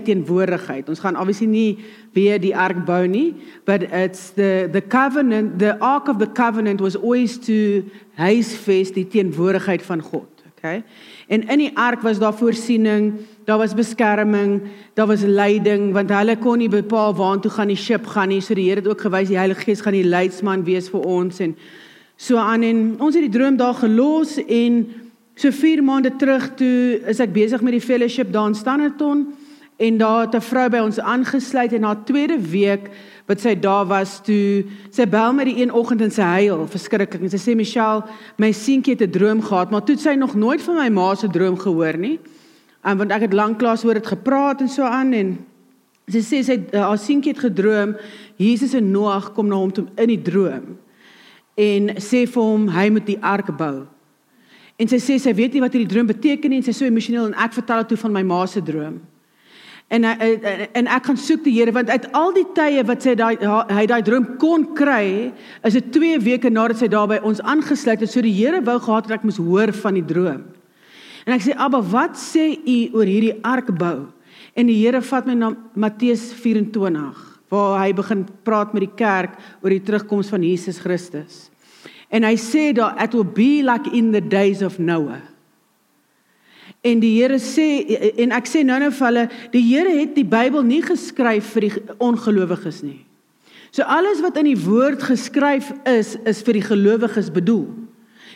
teenwoordigheid. Ons gaan obviously nie weer die ark bou nie, but it's the the covenant, the ark of the covenant was always to huisves die teenwoordigheid van God, okay? En in die ark was daar voorsiening, daar was beskerming, daar was leiding want hulle kon nie bepaal waartoe gaan die skip gaan nie. So die Here het ook gewys die Heilige Gees gaan die leidsman wees vir ons en so aan en ons het die droom daar gelos en so 4 maande terug toe is ek besig met die fellowship daar in Standerton en daar het 'n vrou by ons aangesluit en haar tweede week wat sy daar was toe. Sy bel my die een oggend en sy huil verskriklik. En sy sê Michelle my seentjie het 'n droom gehad maar toe sy nog nooit van my ma se droom gehoor nie. En want ek het lanklaas oor dit gepraat en so aan en sy sê sy uh, haar seentjie het gedroom Jesus en Noag kom na hom toe in die droom en sê vir hom hy moet die ark bou. En sy sê sy weet nie wat hierdie droom beteken nie en sy is so emosioneel en ek vertel haar toe van my ma se droom En en ek gaan soek die Here want uit al die tye wat sy daai hy daai droom kon kry, is dit 2 weke nadat sy daar by ons aangesluit het. So die Here wou gehad het ek moes hoor van die droom. En ek sê Abba, wat sê u oor hierdie ark bou? En die Here vat my na Matteus 24 waar hy begin praat met die kerk oor die terugkoms van Jesus Christus. En hy sê daar it will be like in the days of Noah. En die Here sê en ek sê nou nou vir hulle, die Here het die Bybel nie geskryf vir die ongelowiges nie. So alles wat in die woord geskryf is, is vir die gelowiges bedoel.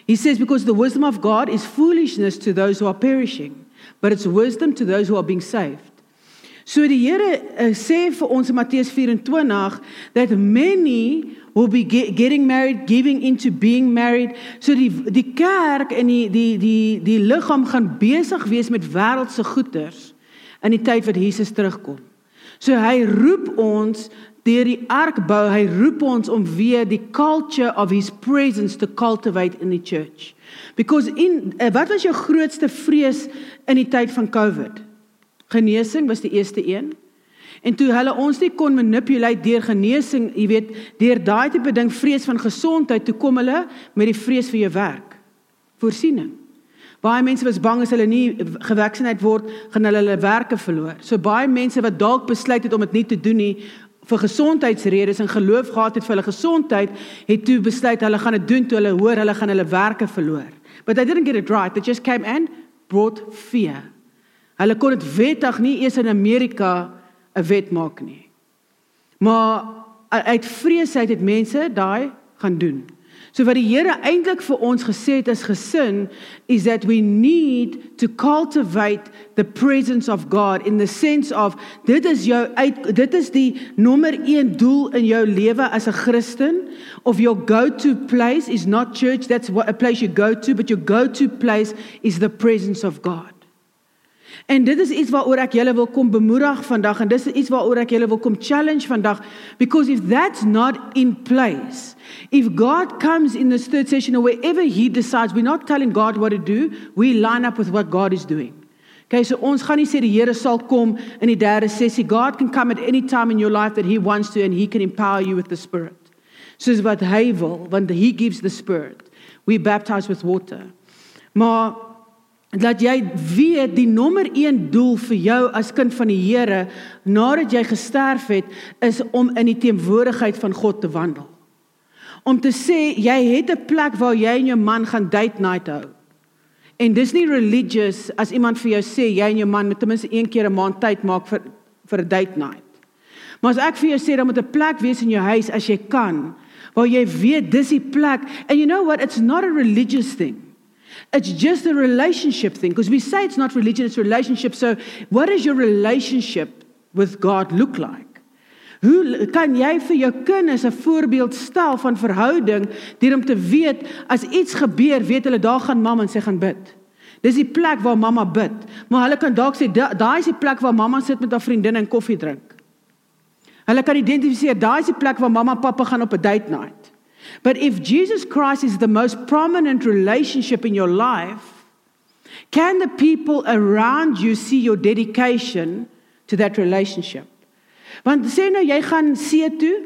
He says because the wisdom of God is foolishness to those who are perishing, but it's wisdom to those who are being saved. So die Here uh, sê vir ons in Matteus 24 that many will be get, getting married, giving into being married. So die die kerk en die die die die liggaam gaan besig wees met wêreldse goederes in die tyd wat Jesus terugkom. So hy roep ons deur die ark bou, hy roep ons om weer die culture of his presence to cultivate in the church. Because in uh, wat was jou grootste vrees in die tyd van COVID? Genesing was die eerste een. En toe hulle ons nie kon manipulate deur genesing, jy weet, deur daai tipe ding vrees van gesondheid, toe kom hulle met die vrees vir jou werk. Voorsiening. Baie mense was bang as hulle nie gevaksinheid word, gaan hulle hulle werke verloor. So baie mense wat dalk besluit het om dit nie te doen nie vir gesondheidsredes en geloof gehad het vir hulle gesondheid, het toe besluit hulle gaan dit doen toe hulle hoor hulle gaan hulle werke verloor. But they didn't get it right. They just came and brought fear. Hulle kon dit wettig nie eers in Amerika 'n wet maak nie. Maar uit vreesheid het mense daai gaan doen. So wat die Here eintlik vir ons gesê het as gesin is that we need to cultivate the presence of God in the sense of dit is jou uit dit is die nommer 1 doel in jou lewe as 'n Christen of your go-to place is not church that's what a place you go to but your go-to place is the presence of God. En dit is iets waaroor ek julle wil kom bemoedig vandag en dis iets waaroor ek julle wil kom challenge vandag because if that's not in place if God comes in this third session or wherever he decides we're not telling God what to do we line up with what God is doing. Okay so ons gaan nie sê die Here sal kom in die derde sessie God can come at any time in your life that he wants to and he can empower you with the spirit. Soos wat hy wil want he gives the spirit. We baptize with water. Maar dat jy weet die nommer 1 doel vir jou as kind van die Here nadat jy gesterf het is om in die teenwoordigheid van God te wandel. Om te sê jy het 'n plek waar jy en jou man gaan date night hou. En dis nie religious as iemand vir jou sê jy en jou man moet ten minste een keer 'n maand tyd maak vir vir 'n date night. Maar as ek vir jou sê dan moet 'n plek wees in jou huis as jy kan waar jy weet dis die plek and you know what it's not a religious thing. It's just a relationship thing because we say it's not religion, it's relationship. So, what does your relationship with God look like? Hoe kan jy vir jou kinders 'n voorbeeld stel van verhouding deur om te weet as iets gebeur, weet hulle daar gaan mamma en sy gaan bid. Dis die plek waar mamma bid. Maar hulle kan dalk sê daai is die plek waar mamma sit met haar vriendinne en koffie drink. Hulle kan identifiseer daai is die plek waar mamma en pappa gaan op 'n date night. But if Jesus Christ is the most prominent relationship in your life, can the people around you see your dedication to that relationship? Want sê nou jy gaan see toe,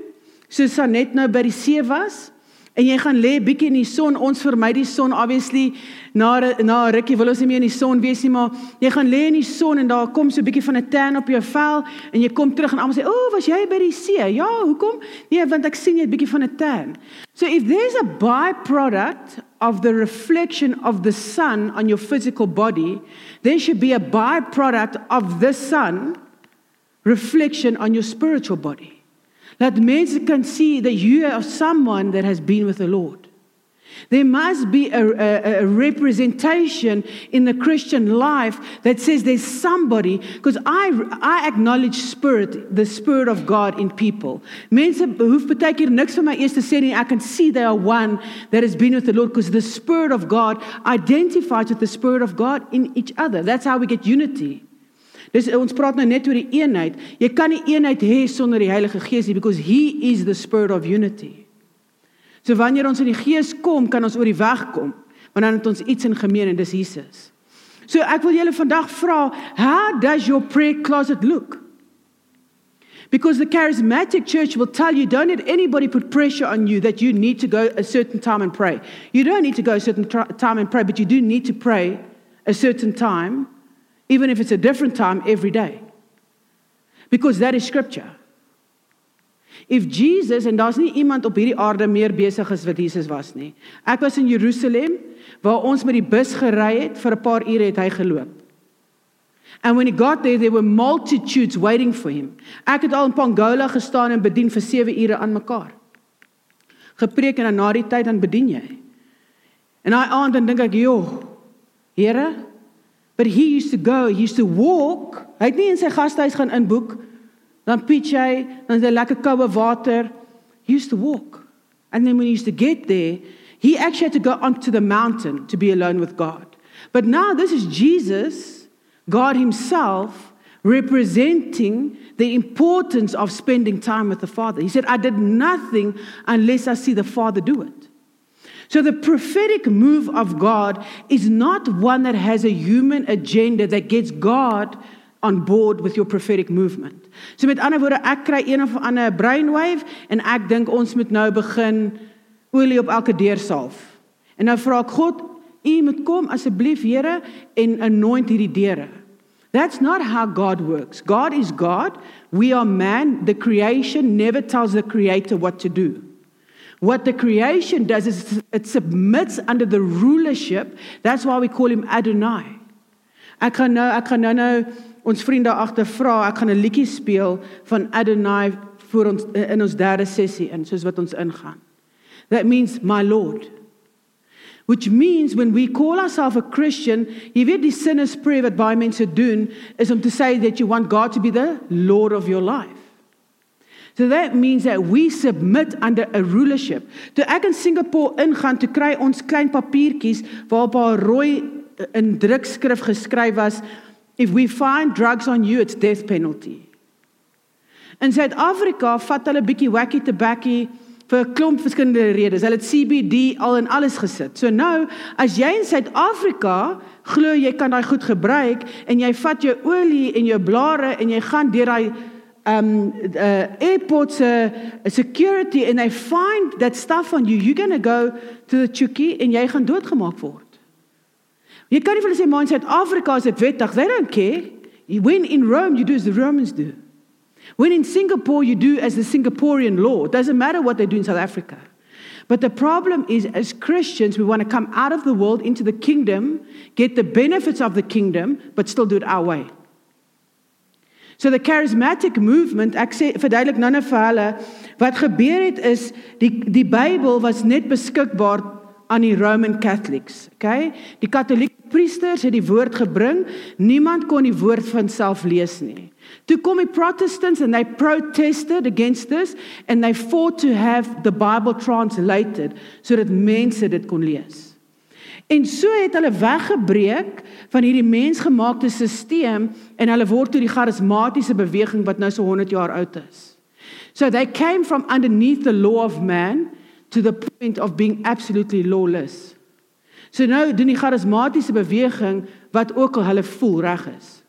soos Sanet nou by die see was, En jy gaan lê bietjie in die son. Ons vermy die son obviously na na rukkie wil ons nie meer in die son wees nie, maar jy gaan lê in die son en daar kom so 'n bietjie van 'n tan op jou vel en jy kom terug en almal sê, "O, oh, was jy by die see?" Ja, hoekom? Nee, want ek sien jy 'n bietjie van 'n tan. So if there's a byproduct of the reflection of the sun on your physical body, there should be a byproduct of the sun reflection on your spiritual body. That men can see that you are someone that has been with the Lord. There must be a, a, a, representation in the Christian life that says there's somebody, because I, I acknowledge spirit, the spirit of God in people. Mense hoef baie keer niks vir my eers te. I can see they are one that has been with the Lord because the spirit of God identifies with the spirit of God in each other. That's how we get unity. Dis ons praat nou net oor die eenheid. Jy kan nie eenheid hê sonder die Heilige Gees nie because he is the spirit of unity. So wanneer ons in die Gees kom, kan ons oor die weg kom, want dan het ons iets in gemeen en dis Jesus. So ek wil julle vandag vra, how does your prayer closet look? Because the charismatic church will tell you don't let anybody put pressure on you that you need to go a certain time and pray. You don't need to go a certain time and pray, but you do need to pray a certain time even if it's a different time every day. Because that is scripture. If Jesus en daar's nie iemand op hierdie aarde meer besig as wat Jesus was nie. Ek was in Jerusalem waar ons met die bus gery het vir 'n paar ure het hy geloop. And when he got there there were multitudes waiting for him. Ek het al in Pongola gestaan en bedien vir 7 ure aan mekaar. Gepreek en dan na die tyd dan bedien jy. En daai aand dan dink ek, "Joh, Here, But he used to go, he used to walk. Hy het nie in sy gastehuis gaan inboek dan pitch hy, dan daar lekker koue water. He used to walk. And then when he used to get there, he actually had to go onto the mountain to be alone with God. But now this is Jesus, God himself, representing the importance of spending time with the Father. He said, I did nothing unless I see the Father do it. So the prophetic move of God is not one that has a human agenda that gets God on board with your prophetic movement. So met ander woorde, ek kry een of ander brainwave en ek dink ons moet nou begin olie op elke deur salf. En nou vra ek God, U moet kom asseblief Here en anoint hierdie deure. That's not how God works. God is God. We are man. The creation never tells the creator what to do. What the creation does is it submits under the rulership. That's why we call him Adonai. Ek gaan nou ek gaan nou nou ons vriende agter vra, ek gaan 'n liedjie speel van Adonai vir ons eh, in ons derde sessie in soos wat ons ingaan. That means my Lord. Which means when we call ourselves a Christian, jy weet die sinner's prayer wat baie mense doen is om te say that you want God to be the Lord of your life. So that means that we submit under a rulership. Toe ek in Singapore ingaan, toe kry ons klein papiertjies waarop 'n rooi eh, in drukskrif geskryf was, if we find drugs on you, it's death penalty. In Suid-Afrika vat hulle bietjie wacky tobacco vir 'n klomp verskillende redes. Hulle het CBD al en alles gesit. So nou, as jy in Suid-Afrika glo jy kan daai goed gebruik en jy vat jou olie en jou blare en jy gaan deur daai um uh, airports uh, security and they find that stuff on you you're going to go to the chuki en jy gaan doodgemaak word. Jy kan vir hulle sê maar in Suid-Afrika is dit wettig. They don't care. When in Rome you do as the Romans do. When in Singapore you do as the Singaporean law. It doesn't matter what they do in South Africa. But the problem is, as Christians, we want to come out of the world into the kingdom, get the benefits of the kingdom, but still do it our way. So the charismatic movement, ek sê verduidelik nou net vir hulle wat gebeur het is die die Bybel was net beskikbaar aan die Roman Catholics, okay? Die Katolieke priesters het die woord gebring, niemand kon die woord van self lees nie. Toe kom die Protestants and they protested against this and they fought to have the Bible translated sodat mense dit kon lees. En so het hulle weggebreek van hierdie mensgemaakte stelsel en hulle word toe die charismatiese beweging wat nou so 100 jaar oud is. So they came from underneath the law of man to the point of being absolutely lawless. So nou doen die charismatiese beweging wat ook al hulle voel reg is.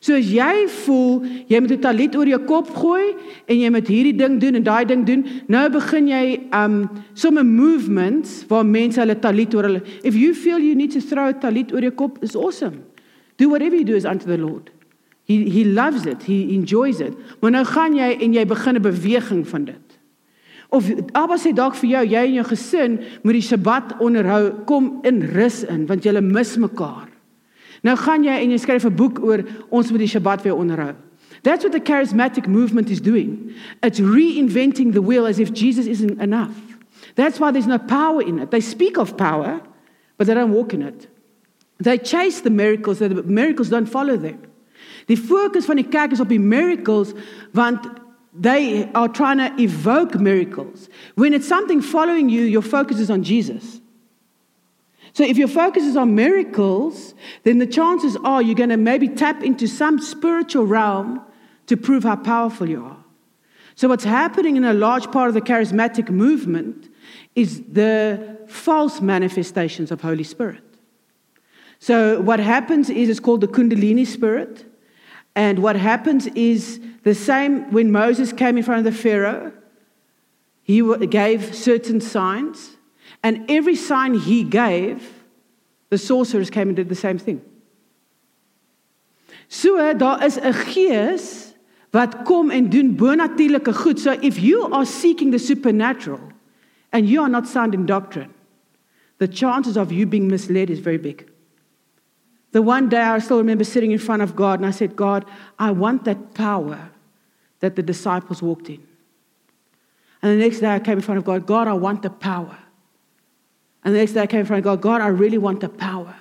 So as jy voel jy moet 'n talit oor jou kop gooi en jy moet hierdie ding doen en daai ding doen, nou begin jy um somme movements waar mense hulle talit oor hulle. If you feel you need to throw a talit oor jou kop, is awesome. Do whatever you do is unto the Lord. He he loves it. He enjoys it. Maar nou gaan jy en jy begin 'n beweging van dit. Of Abba sê dalk vir jou, jy en jou gesin moet die Sabbat onderhou, kom in rus in want julle mis mekaar. Nou gaan jy en jy skryf 'n boek oor ons moet die Sabbat weer onderhou. That's what the charismatic movement is doing. It's reinventing the wheel as if Jesus isn't enough. That's why there's no power in it. They speak of power, but they don't walk in it. They chase the miracles, the miracles don't follow them. Die fokus van die kerk is op die miracles want they are trying to evoke miracles. When it's something following you, your focus is on Jesus. So if your focus is on miracles, then the chances are you're going to maybe tap into some spiritual realm to prove how powerful you are. So what's happening in a large part of the charismatic movement is the false manifestations of Holy Spirit. So what happens is it's called the Kundalini spirit. And what happens is the same when Moses came in front of the Pharaoh, he gave certain signs. And every sign he gave, the sorcerers came and did the same thing. So eh, daar is 'n gees wat kom en doen bonatuurlike goed. So if you are seeking the supernatural and you are not sound in doctrine, the chances of you being misled is very big. The one day I still remember sitting in front of God and I said, God, I want that power that the disciples walked in. And the next day I came in front of God, God, I want the power And the next day I came in front of God, God, I really want the power.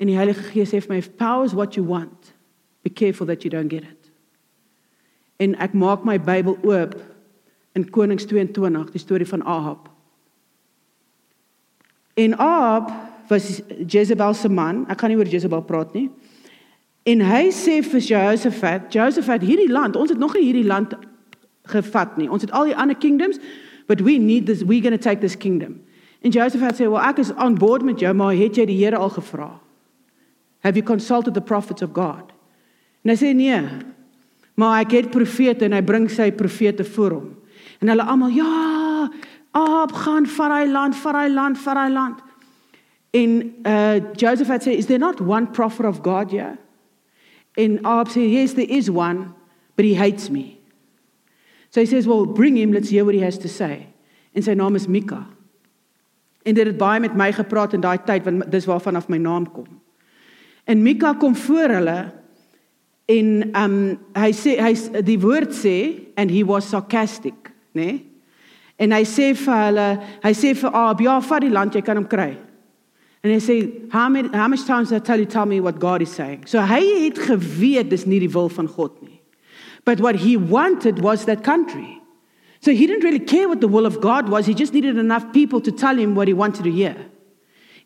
En die Heilige Gees sê vir my, if power is what you want, be careful that you don't get it. En ek maak my Bybel oop in Konings 22, die storie van Ahab. En Ahab was Jezebel se man. Ek kan nie oor Jezebel praat nie. En hy sê vir Jehoshaphat, Jehoshaphat, hierdie land, ons het nog nie hierdie land gevat nie. Ons het al die ander kingdoms, but we need this, we're going to take this kingdom. En Joseph het sê, "Wel, ek is aan boord met jou, maar het jy die Here al gevra? Have you consulted the prophets of God?" En hy sê, "Nee." Maar ek het profete en hy bring sy profete voor hom. En hulle almal, "Ja, Ab gaan van hy land, van hy land, van hy land." En uh Joseph het sê, "Is there not one prophet of God here?" En Ab sê, "Yes, there is one, but he hates me." So he says, "Well, bring him, let's hear what he has to say." En sy naam is Mika. En dit het baie met my gepraat in daai tyd want dis waarvan af my naam kom. En Mika kom voor hulle en um hy sê hy die woord sê and he was sarcastic, né? Nee? En hy sê vir hulle, hy sê vir Ab, ja, vat die land, jy kan hom kry. En hy sê, how many how much times I tell you tell me what God is saying. So hy het geweet dis nie die wil van God nie. But what he wanted was that country. So he didn't really care what the will of God was. He just needed enough people to tell him what he wanted to hear.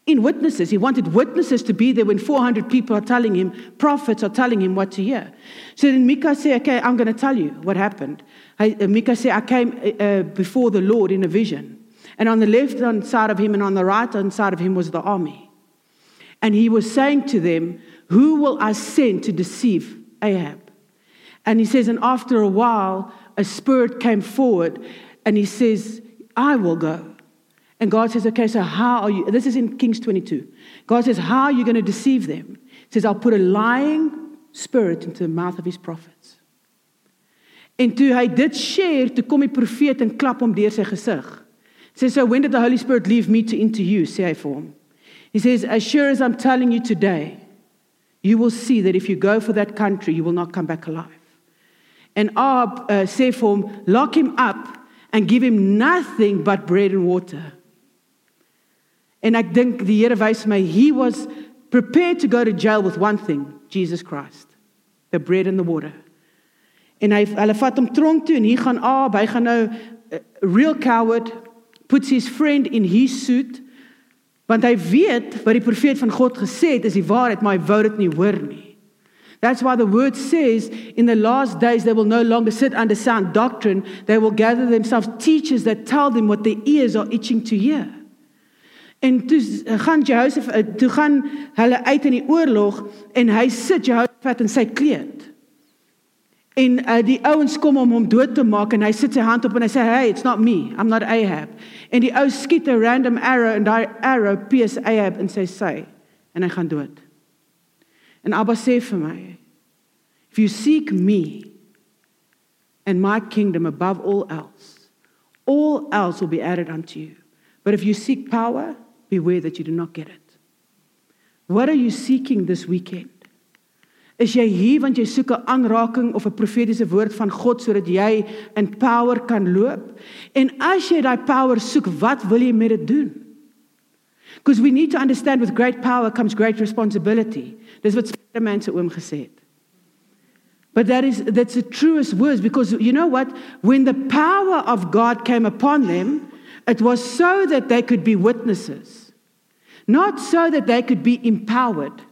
In witnesses, he wanted witnesses to be there when 400 people are telling him, prophets are telling him what to hear. So then Micah said, Okay, I'm going to tell you what happened. I, uh, said, I came uh, uh, before the Lord in a vision. And on the left hand side of him and on the right hand side of him was the army. And he was saying to them, Who will I send to deceive Ahab? And he says, And after a while, a spirit came forward and he says, I will go. And God says, Okay, so how are you? This is in Kings 22. God says, How are you going to deceive them? He says, I'll put a lying spirit into the mouth of his prophets. En toe hy dit share, toe kom die profeet en klap hom deur sy gesig. Sê so when did the Holy Spirit leave me to into you, sê hy vir hom. He says, as sure as I'm telling you today, you will see that if you go for that country, you will not come back alive. And Ab uh, sê vir hom, lock him up and give him nothing but bread and water. En ek dink die Here wys my he was prepared to go to jail with one thing, Jesus Christ. The bread and the water. En hy hulle vat hom tronk toe en hier gaan Ab, hy gaan nou uh, real coward puts his friend in his suit want hy weet wat die profeet van God gesê het is die waarheid, maar hy wou dit nie hoor nie. That's why the word says in the last days they will no longer sit under sound doctrine. They will gather themselves teachers that tell them what their ears are itching to hear. En toe gaan Joseph toe gaan hulle uit in die oorlog en hy sit Joseph vat in sy kleed. En uh, die ouens kom om hom dood te maak en hy sit sy hand op en hy sê hey it's not me I'm not Ahab. En die ou skiet 'n random arrow en daai arrow pierce Ahab in sy sy en hy gaan dood. En Abba sê vir my if you seek me and my kingdom above all else all else will be added unto you. But if you seek power beware that you do not get it. What are you seeking this weekend? Is jy hier want jy soek 'n aanraking of 'n profetiese woord van God sodat jy in power kan loop? En as jy daai power soek, wat wil jy met dit doen? Because we need to understand with great power comes great responsibility. Dis wat Spider-Man se oom gesê het. But that is that's the truest words because you know what? When the power of God came upon them, it was so that they could be witnesses. Not so that they could be empowered.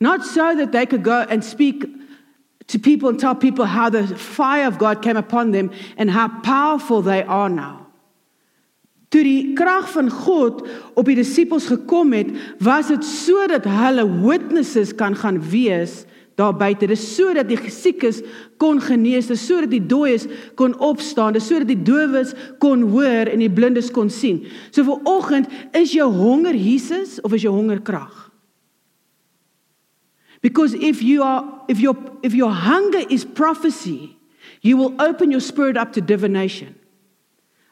Not so that they could go and speak to people and tell people how the fire of God came upon them and how powerful they are now. Toe die krag van God op die disippels gekom het, was dit sodat hulle witnesses kan gaan wees daar buite. Dit is sodat die siekes kon genees, dit is sodat die dooies kon opstaan, dit is sodat die dowes kon hoor en die blindes kon sien. So vir oggend, is jou honger Jesus of is jou honger krag? Because if you are if your if your hunger is prophecy, you will open your spirit up to divination.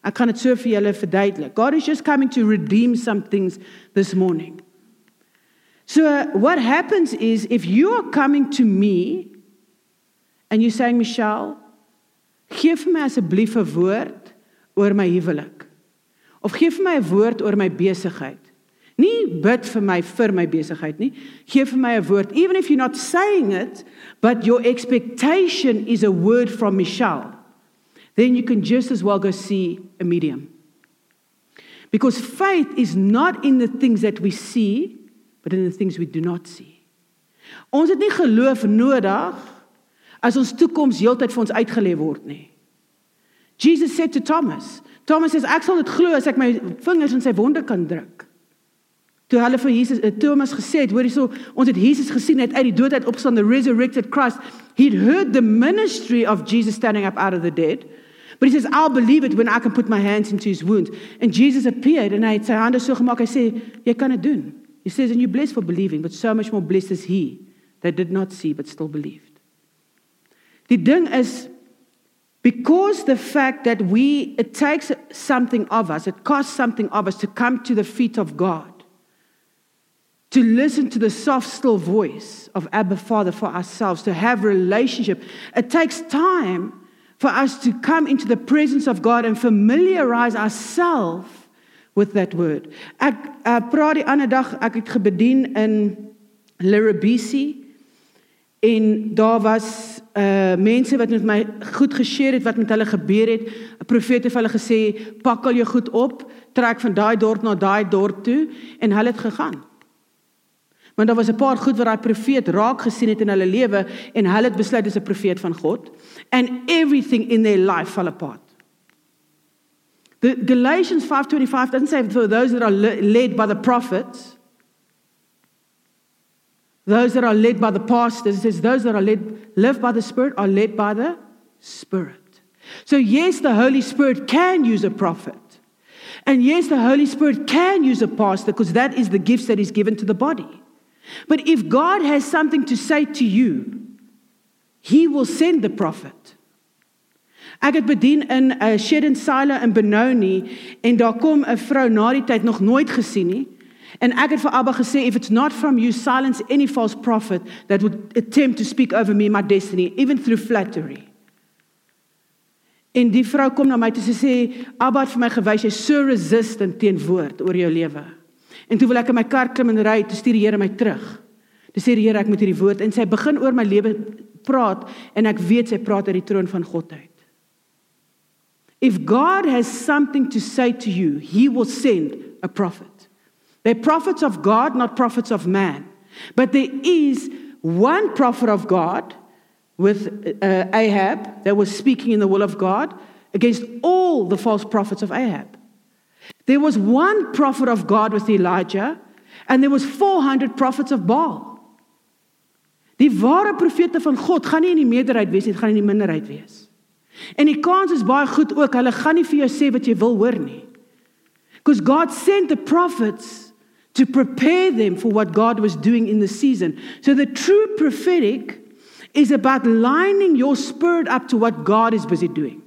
Ek kan dit so vir julle verduidelik. God is just coming to redeem some things this morning. So what happens is if you are coming to me and you're saying Michelle, gee vir my asseblief 'n woord oor my huwelik. Of gee vir my 'n woord oor my besigheid. Nie bid vir my vir my besigheid nie. Gee vir my 'n woord. Even if you're not saying it, but your expectation is a word from Michelle. Then you can just as well go see a medium. Because faith is not in the things that we see, but in the things we do not see. Ons het nie geloof nodig as ons toekoms heeltyd vir ons uitgelê word nie. Jesus said to Thomas, Thomas says ek sal dit glo as ek my vingers in sy wonde kan druk. Toe hulle vir Jesus uh, Thomas gesê het, hoor hierso, ons het Jesus gesien uit uit die dood uit opstaan, the resurrected Christ. He'd heard the ministry of Jesus standing up out of the dead. But he says, I'll believe it when I can put my hands into his wounds. And Jesus appeared and hy het sy hande so gemaak. Hy sê, jy kan dit doen. He says, and you're blessed for believing, but so much more blessed is he that did not see but still believed. Die ding is because the fact that we it takes something of us, it costs something of us to come to the feet of God. to listen to the soft, still voice of Abba Father for ourselves, to have relationship. It takes time for us to come into the presence of God and familiarize ourselves with that word. Ek uh, praat die ander dag, ek het gebedien in Lirabisi en daar was uh mense wat met my goed geshare het wat met hulle gebeur het. 'n Profeet het vir hulle gesê, "Pak al jou goed op, trek van daai dorp na daai dorp toe" en hulle het gegaan. Want daar was 'n paar goed wat daai profeet raak gesien het in hulle lewe en hulle het besluit dis 'n profeet van God and everything in their life fell apart. The Galatians 5:25 doesn't say for those that are led by the prophets those that are led by the pastors it says those that are led live by the spirit are led by the spirit. So yes the Holy Spirit can use a prophet. And yes the Holy Spirit can use a pastor because that is the gifts that is given to the body. But if God has something to say to you, he will send the prophet. Ek het bedien in 'n uh, Shedden Silo in Benoni en daar kom 'n vrou na die tyd nog nooit gesien nie. En ek het vir Abba gesê if it's not from you silence any false prophet that would attempt to speak over me my destiny even through flattery. En die vrou kom na my toe sê Abba het vir my gewys jy's so resistant teen woord oor jou lewe. En toe wil ek in my kar klim en ry, toe stuur die Here my terug. Toe sê die Here ek moet hierdie woord en sy begin oor my lewe praat en ek weet sy praat uit die troon van God uit. If God has something to say to you, he will send a prophet. They're prophets of God, not prophets of man. But there is one prophet of God with uh, Ahab that was speaking in the will of God against all the false prophets of Ahab. There was one prophet of God with Elijah, and there was 400 prophets of Baal. Die ware profete van God gaan nie in die meerderheid wees nie, gaan in die minderheid wees. En die kans is baie goed ook, hulle gaan nie vir jou sê wat jy wil hoor nie. Because God sent the prophets to prepare them for what God was doing in the season. So the true prophetic is about lining your spirit up to what God is busy doing.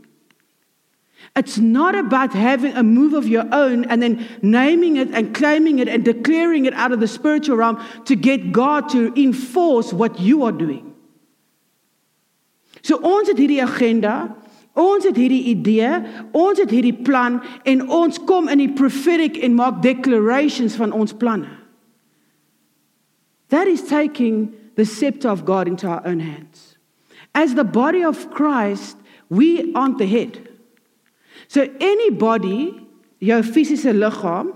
It's not about having a move of your own and then naming it and claiming it and declaring it out of the spiritual realm to get God to enforce what you are doing. So ons het hierdie agenda, ons het hierdie idee, ons het hierdie plan en ons kom in die prophetic en maak declarations van ons planne. That is taking the scepter of God into our own hands. As the body of Christ, we aren't the head. So anybody, jou fisiese liggaam,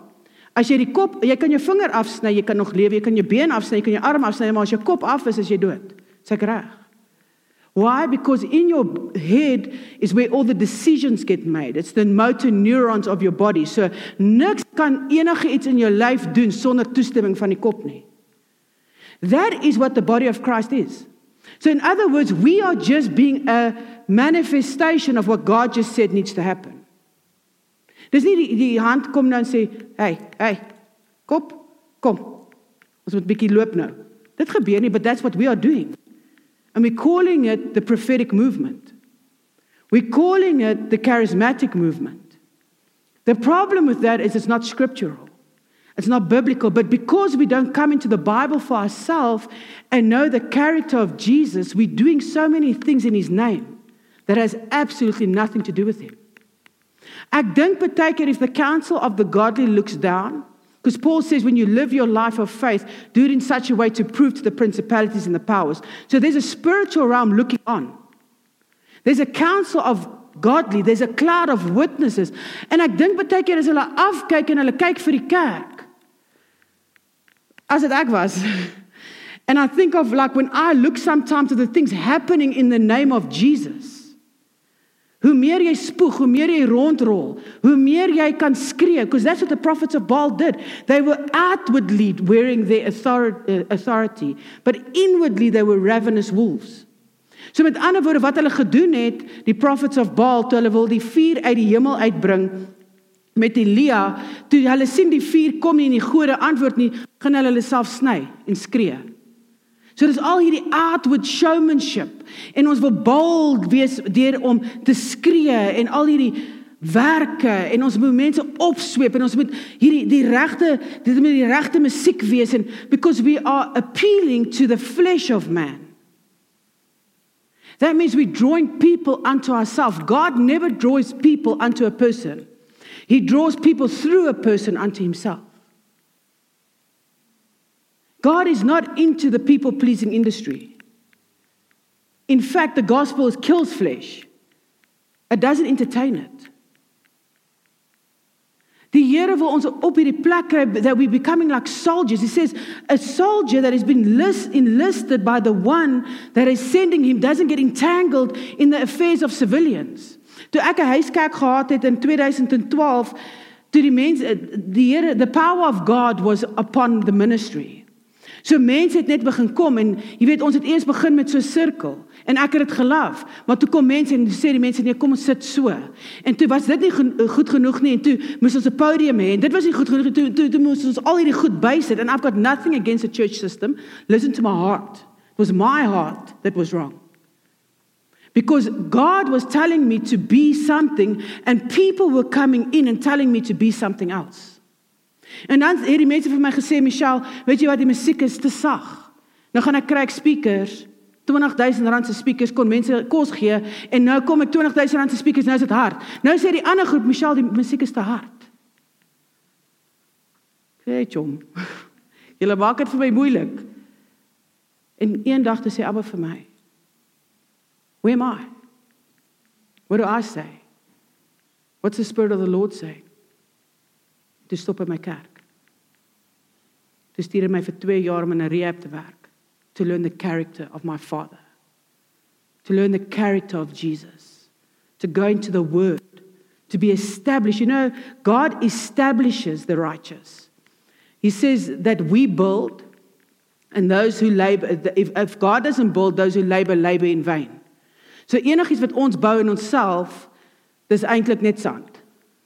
as jy die kop, jy kan jou vinger afsny, jy kan nog lewe, jy kan jou been afsny, jy kan jou arm afsny, maar as jou kop af is, is jy dood. Dis ek reg. Why? Because in your head is where all the decisions get made. It's the motor neurons of your body. So niks kan enige iets in jou lyf doen sonder toestemming van die kop nie. That is what the body of Christ is. So in other words, we are just being a manifestation of what God just said needs to happen. Dis nie die, die hand kom nou en sê, "Hey, hey. Kop, kom. Ons moet 'n bietjie loop nou." Dit gebeur nie, but that's what we are doing. And we're calling it the prophetic movement. We're calling it the charismatic movement. The problem with that is it's not scriptural. It's not biblical, but because we don't come into the Bible for ourselves and know the character of Jesus, we're doing so many things in his name that has absolutely nothing to do with him. Ek dink baie keer if the counsel of the godly looks down, because Paul says when you live your life of faith, do it in such a way to prove to the principalities and the powers. So there's a spiritual realm looking on. There's a council of godly, there's a cloud of witnesses. En ek dink baie keer as hulle afkyk en hulle kyk vir die kerk. As dit ek was. And I think of like when I look sometimes at the things happening in the name of Jesus. Hoe meer jy spoeg, hoe meer jy rondrol, hoe meer jy kan skree because that's what the prophets of Baal did. They were outwardly wearing their uh, authority, but inwardly they were ravenous wolves. So met ander woorde wat hulle gedoen het, die prophets of Baal toe hulle wil die vuur uit die hemel uitbring met Elia, toe hulle sien die vuur kom nie en die gode antwoord nie, gaan hulle hulle self sny en skree. So dis al hierdie outward showmanship en ons wil bold wees deur om te skree en al hierdie werke en ons moet mense opsweep en ons moet hierdie die regte dit moet die regte musiek wees en because we are appealing to the flesh of man. That means we drawing people unto ourselves. God never draws people unto a person. He draws people through a person unto himself. God is not into the people pleasing industry. In fact, the gospel kills flesh, it doesn't entertain it. Die Here wil ons op hierdie that we're becoming like soldiers. He says a soldier that has been list, enlisted by the one that is sending him doesn't get entangled in the affairs of civilians. Toe ek 'n huiskerk gehad het in 2012, toe eh, die Here the power of God was upon the ministry. So mense het net begin kom en jy weet ons het eers begin met so 'n sirkel en ek het dit gelief. Maar toe kom mense en sê die mense nee, kom ons sit so. En toe was dit nie goed genoeg nie en toe moes ons 'n podium hê en dit was nie goed genoeg toe toe, toe moes ons al hierdie goed bysit and I've got nothing against the church system. Listen to my heart. It was my heart that was wrong. Because God was telling me to be something and people were coming in and telling me to be something else. En dan het die mense vir my gesê, "Michelle, weet jy wat, die musiek is te sag. Nou gaan ek kry speakers, 20000 rand se speakers kon mense kos gee en nou kom ek 20000 rand se speakers, nou is dit hard." Nou sê die ander groep, "Michelle, die musiek is te hard." Weet jy? Julle maak dit vir my moeilik. En eendag te sê Abba vir my, "Where am I? What do I say? What's the spirit of the Lord saying?" Toe stop in my kerk. Toe stuur hy my vir 2 jaar om in 'n rehab te werk. To learn the character of my father. To learn the character of Jesus. To go into the word. To be established. You know, God establishes the righteous. He says that we build And those who labor if, if God doesn't build those who labor labor in vain. So enigiets wat ons bou in onsself, dis eintlik net sand.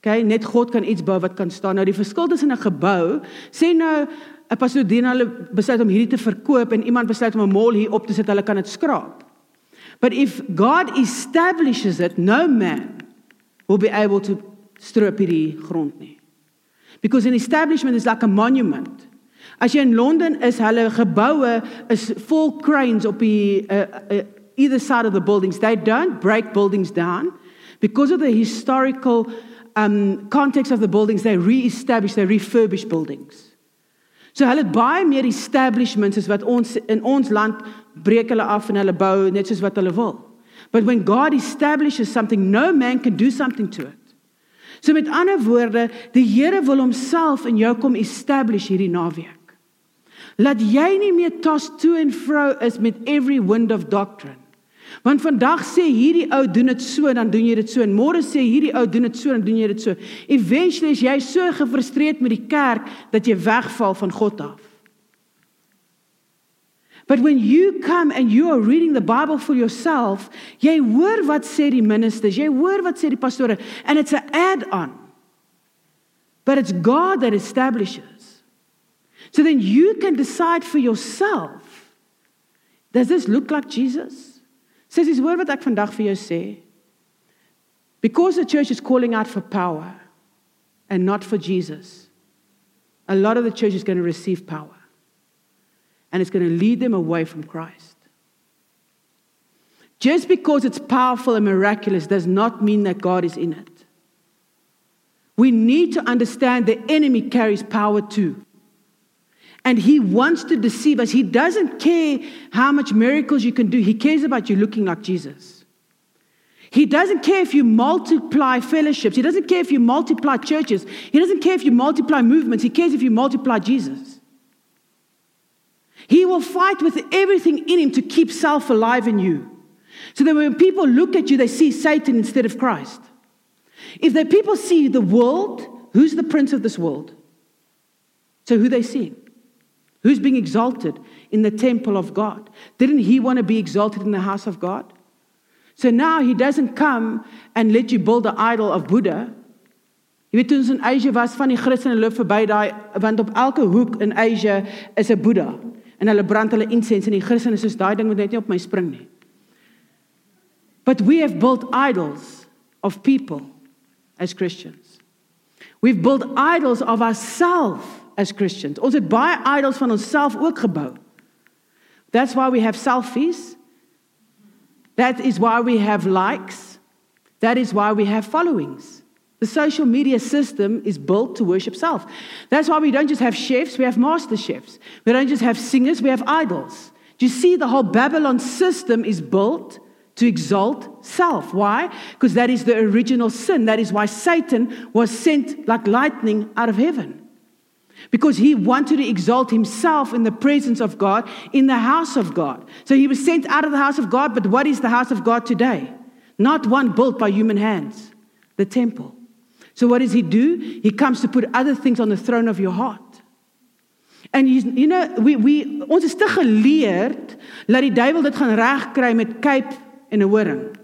Okay, net God kan iets bou wat kan staan. Nou die verskil tussen 'n gebou, sê nou 'n pastoor dien hulle besluit om hierdie te verkoop en iemand besluit om 'n mall hier op te sit, hulle kan dit skraap. But if God establishes it, no man will be able to stroop hierdie grond nie. Because an establishment is like a monument. As jy in Londen is, hulle geboue is vol cranes op die uh, uh, either side of the buildings. They don't break buildings down because of the historical um context of the buildings. They re-establish, they refurbish buildings. So hulle het baie meer establishments as wat ons in ons land breek hulle af en hulle bou net soos wat hulle wil. But when God establishes something, no man can do something to it. So met ander woorde, die Here wil homself in jou kom establish hierdie naweek. Laat jy nie meer toss to and fro is met every wind of doctrine. Want vandag sê hierdie ou doen dit so dan doen jy dit so en môre sê hierdie ou doen dit so dan doen jy dit so. Eventually is jy so gefrustreerd met die kerk dat jy wegval van God af. But when you come and you are reading the Bible for yourself, jy hoor wat sê die ministers, jy hoor wat sê die pastore and it's an add-on. But it's God that establishes. So then you can decide for yourself. Does this look like Jesus? Says his word wat ek vandag vir jou sê. Because the church is calling out for power and not for Jesus. A lot of the church is going to receive power and it's going to lead them away from Christ. Just because it's powerful and miraculous does not mean that God is in it. We need to understand the enemy carries power too. And he wants to deceive us. He doesn't care how much miracles you can do, he cares about you looking like Jesus. He doesn't care if you multiply fellowships. He doesn't care if you multiply churches. He doesn't care if you multiply movements. He cares if you multiply Jesus. He will fight with everything in him to keep self alive in you. So that when people look at you, they see Satan instead of Christ. If the people see the world, who's the prince of this world? So who they see? Who's being exalted in the temple of God? Didn't he want to be exalted in the house of God? So now he doesn't come and let you build an idol of Buddha. Jy weet ons in Asia was van die Christene loop verby daai want op elke hoek in Asia is 'n Boeddha en hulle brand hulle incense en die Christene soos daai ding moet net nie op my spring nie. But we have built idols of people as Christians. We've built idols of ourselves as Christians. Ons het baie idols van onsself ook gebou. That's why we have selfies. That is why we have likes. That is why we have followings. The social media system is built to worship self. That's why we don't just have chefs, we have master chefs. We don't just have singers, we have idols. Do you see the whole Babylon system is built to exalt self? Why? Because that is the original sin. That is why Satan was sent like lightning out of heaven. Because he wanted to exalt himself in the presence of God, in the house of God. So he was sent out of the house of God, but what is the house of God today? Not one built by human hands, the temple. So what does he do? He comes to put other things on the throne of your heart. And you know, we we ons is te geleerd dat die duiwel dit gaan regkry met kyp en 'n horing.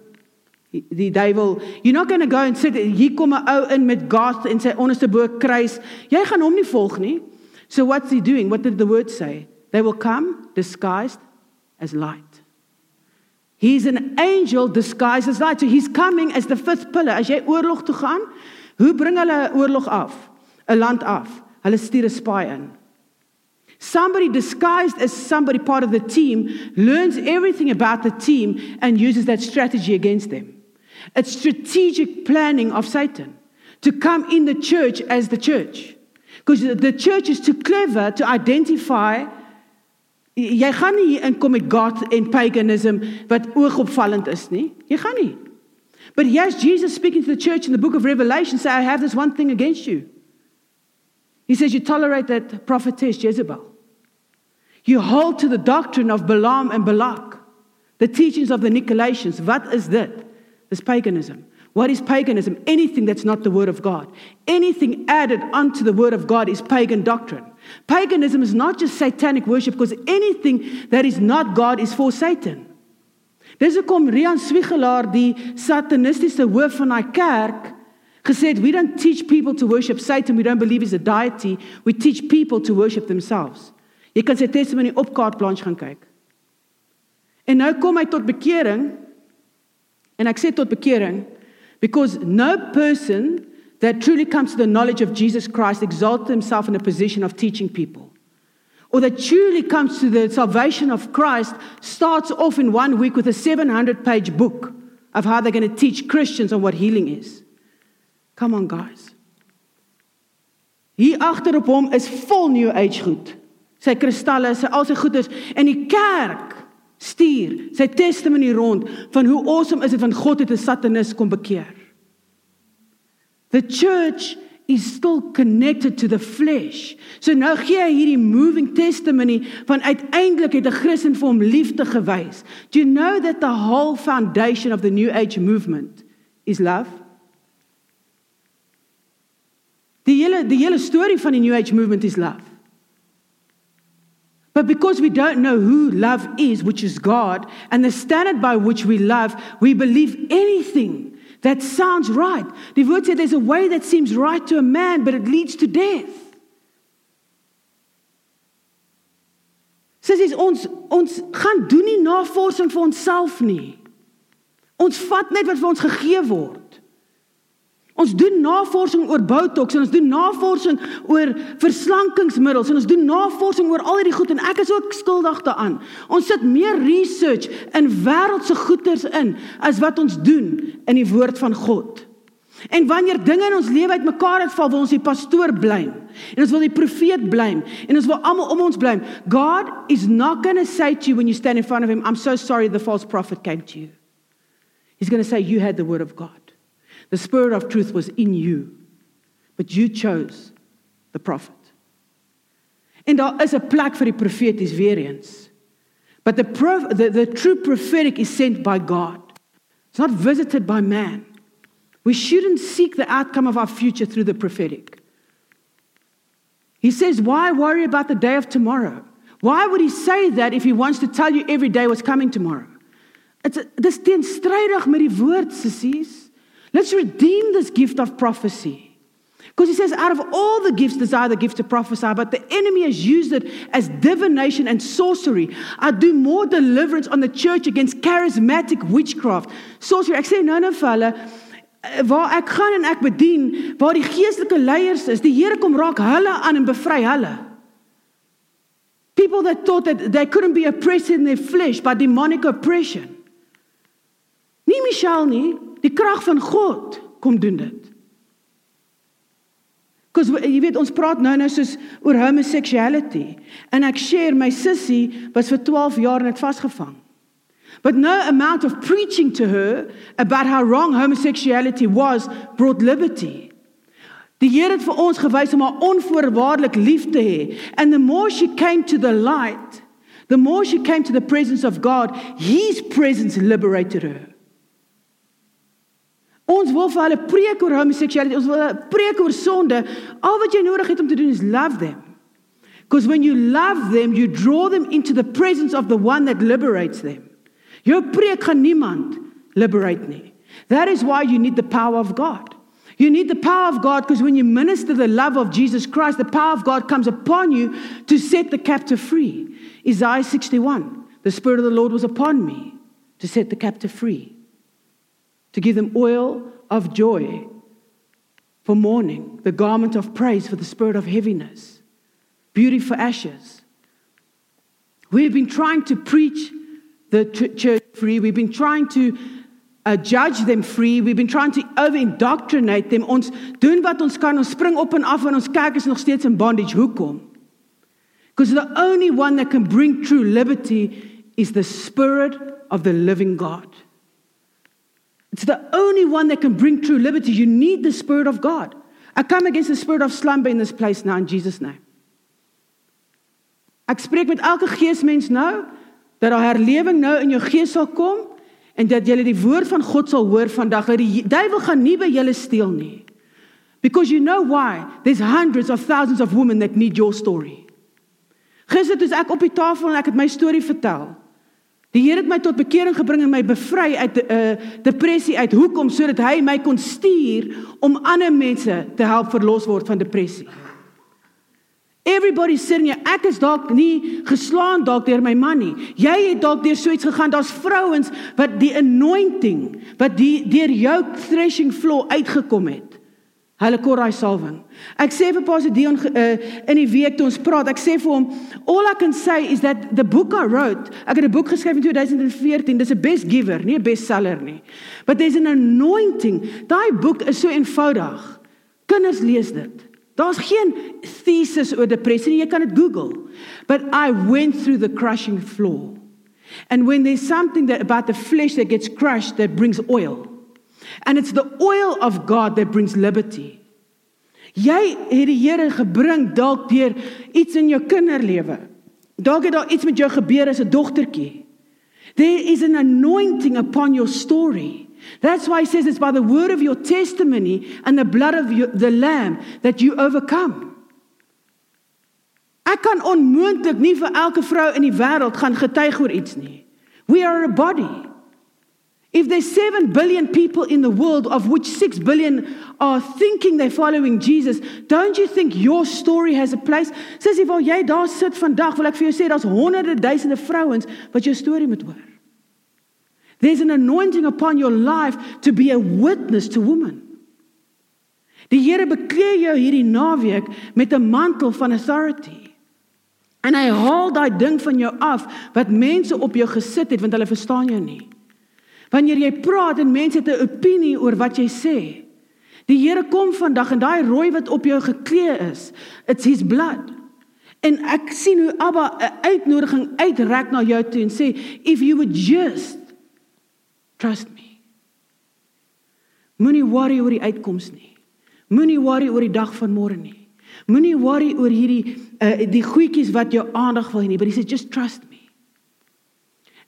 Die, duiwel, you're not going to go and sit hier kom 'n ou in met gas en sy onderste bo kruis. Jy gaan hom nie volg nie. So what's he doing? What did the word say? They will come disguised as light. He's an angel disguised as light. So he's coming as the fifth pillar. As jy oorlog toe gaan, Hoe bring hulle 'n oorlog af? 'n Land af. Hulle stuur 'n spy in. Somebody disguised as somebody part of the team learns everything about the team and uses that strategy against them. It's strategic planning of Satan to come in the church as the church. Because the church is too clever to identify jy gaan nie inkom met God en paganism wat oogopvallend is nie. Jy gaan nie. But yes, Jesus speaking to the church in the book of Revelation, say, I have this one thing against you. He says, You tolerate that prophetess Jezebel. You hold to the doctrine of Balaam and Balak, the teachings of the Nicolaitans. What is that? It's paganism. What is paganism? Anything that's not the word of God. Anything added onto the word of God is pagan doctrine. Paganism is not just satanic worship because anything that is not God is for Satan. Dis hoekom Rian Swigelaar die satanistiese hoof van daai kerk gesê het we don't teach people to worship Satan we don't believe he's a deity we teach people to worship themselves. Jy kan sy testimony op kaartplanche gaan kyk. En nou kom hy tot bekering en ek sê tot bekering because no person that truly comes to the knowledge of Jesus Christ exalts himself in a position of teaching people. Or that truly comes to the salvation of Christ starts off in one week with a 700 page book of how they're going to teach Christians on what healing is. Come on, guys. Hier agter op hom is vol new age goed. Sy kristalle, sy al sy goeders en die kerk stuur sy testimony rond van hoe awesome is dit van God het 'n satanis kom bekeer. The church is still connected to the flesh. So nou gee hy hierdie moving testimony van uiteindelik het 'n Christen vir hom liefde gewys. Do you know that the whole foundation of the new age movement is love? Die hele die hele storie van die new age movement is love. But because we don't know who love is, which is God, and the standard by which we love, we believe anything that sounds right. Die woord sê there's a way that seems right to a man, but it leads to death. Sissies ons ons gaan doen nie navorsing vir onsself nie. Ons vat net wat vir ons gegee word. Ons doen navorsing oor botox en ons doen navorsing oor verslankingsmiddels en ons doen navorsing oor al hierdie goed en ek is ook skuldig daaraan. Ons sit meer research in wêreldse goeders in as wat ons doen in die woord van God. En wanneer dinge in ons lewe uitmekaar uitval, wil ons die pastoor blame en ons wil die profeet blame en ons wil almal om ons blame. God is not going to say to you when you stand in front of him, I'm so sorry the false prophet came to you. He's going to say you had the word of God. The spirit of truth was in you, but you chose the prophet. En daar is plek vir die profeties weer eens. But the, prof, the the true prophetic is sent by God. It's not visited by man. We shouldn't seek the outcome of our future through the prophetic. He says, Why worry about the day of tomorrow? Why would he say that if he wants to tell you every day what's coming tomorrow? It's dis teenstrydig met die woord. Let's redeem this gift of prophecy. Because he says, out of all the gifts, desire the gift to prophesy, but the enemy has used it as divination and sorcery. I do more deliverance on the church against charismatic witchcraft. Sorcery. Ek sê nou nou vir hulle waar ek gaan en ek bedien, waar die geestelike leiers is, die Here kom raak hulle aan en bevry hulle. People that thought that they couldn't be oppressed in their flesh by demonic oppression. Nie Michelle nie, Die krag van God kom doen dit. Kos jy weet ons praat nou nou soos oor homosexuality en ek share my sussie was vir 12 jaar net vasgevang. But no amount of preaching to her about how wrong homosexuality was brought liberty. Die Here het vir ons gewys om haar onvoorwaardelik lief te hê. And the more she came to the light, the more she came to the presence of God, his presence liberated her. Ons wil vir hulle preek oor homoseksualiteit, ons wil preek oor sonde. Al wat jy nodig het om te doen is love them. Because when you love them, you draw them into the presence of the one that liberates them. Jou preek gaan niemand liberate nie. That is why you need the power of God. You need the power of God because when you minister the love of Jesus Christ, the power of God comes upon you to set the captive free. Isaiah 61 The Spirit of the Lord was upon me to set the captive free to give them oil of joy for mourning, the garment of praise for the spirit of heaviness, beauty for ashes. We've been trying to preach the church free. We've been trying to uh, judge them free. We've been trying to over indoctrinate them. Ons doen wat ons kan. Ons spring op en af en ons kerk is nog steeds in bondage. Hoekom? Because the only one that can bring true liberty is the spirit of the living God. It's the only one that can bring true liberty. You need the Spirit of God. I come against the spirit of slumber in this place now in Jesus' name. Ek spreek met elke geesmens nou dat daar herlewing nou in jou gees sal kom en dat jy die woord van God sal hoor vandag. Dat die duiwel gaan nie by julle steel nie. Because you know why? There's hundreds of thousands of women that need your story. Gister toe ek op die tafel en ek het my storie vertel. Die Here het my tot bekering gebring en my bevry uit 'n uh, eh, depressie uit. Hoekom? Sodat hy my kon stuur om ander mense te help verlos word van depressie. Everybody sitting here, ek is dalk nie geslaan dalk deur my man nie. Jy het dalk deur so iets gegaan. Daar's vrouens wat die anointing wat die deur jou threshing floor uitgekom het. Hulle kor daai salwing. Ek sê vir Pastor Dion uh, in die week toe ons praat, ek sê vir hom, all I can say is that the book I wrote, ek het 'n boek geskryf in 2014, dis 'n best giver, nie 'n bestseller nie. But there's an anointing. Daai boek is so eenvoudig. Kinders lees dit. Daar's geen thesis oor depressie nie, jy kan dit Google. But I went through the crushing floor. And when there's something that about the flesh that gets crushed that brings oil. And it's the oil of God that brings liberty. Jy het die Here gebring dalk deur iets in jou kinderlewe. Dalk het daar iets met jou gebeur as 'n dogtertjie. There is an anointing upon your story. That's why he says it's by the word of your testimony and the blood of your, the lamb that you overcome. Ek kan onmoontlik nie vir elke vrou in die wêreld gaan getuig oor iets nie. We are a body. If there's 7 billion people in the world, of which 6 billion are thinking they're following Jesus, don't you think your story has a place? Sissy, waar jy daar sit vandag, wil ek vir jou sê daar's honderde duisende vrouens wat jou storie moet hoor. There's an anointing upon your life to be a witness to women. Die Here bekleed jou hierdie naweek met 'n mantel van authority. En hy haal daai ding van jou af wat mense op jou gesit het want hulle verstaan jou nie. Wanneer jy praat en mense het 'n opinie oor wat jy sê. Die Here kom vandag en daai rooi wat op jou geklee is, it's his blood. En ek sien hoe Abba 'n uitnodiging uitreik na jou toe en sê if you would just trust me. Moenie worry oor die uitkoms nie. Moenie worry oor die dag van môre nie. Moenie worry oor hierdie uh, die goedjies wat jou aandag wil hê nie, but he says just trust me.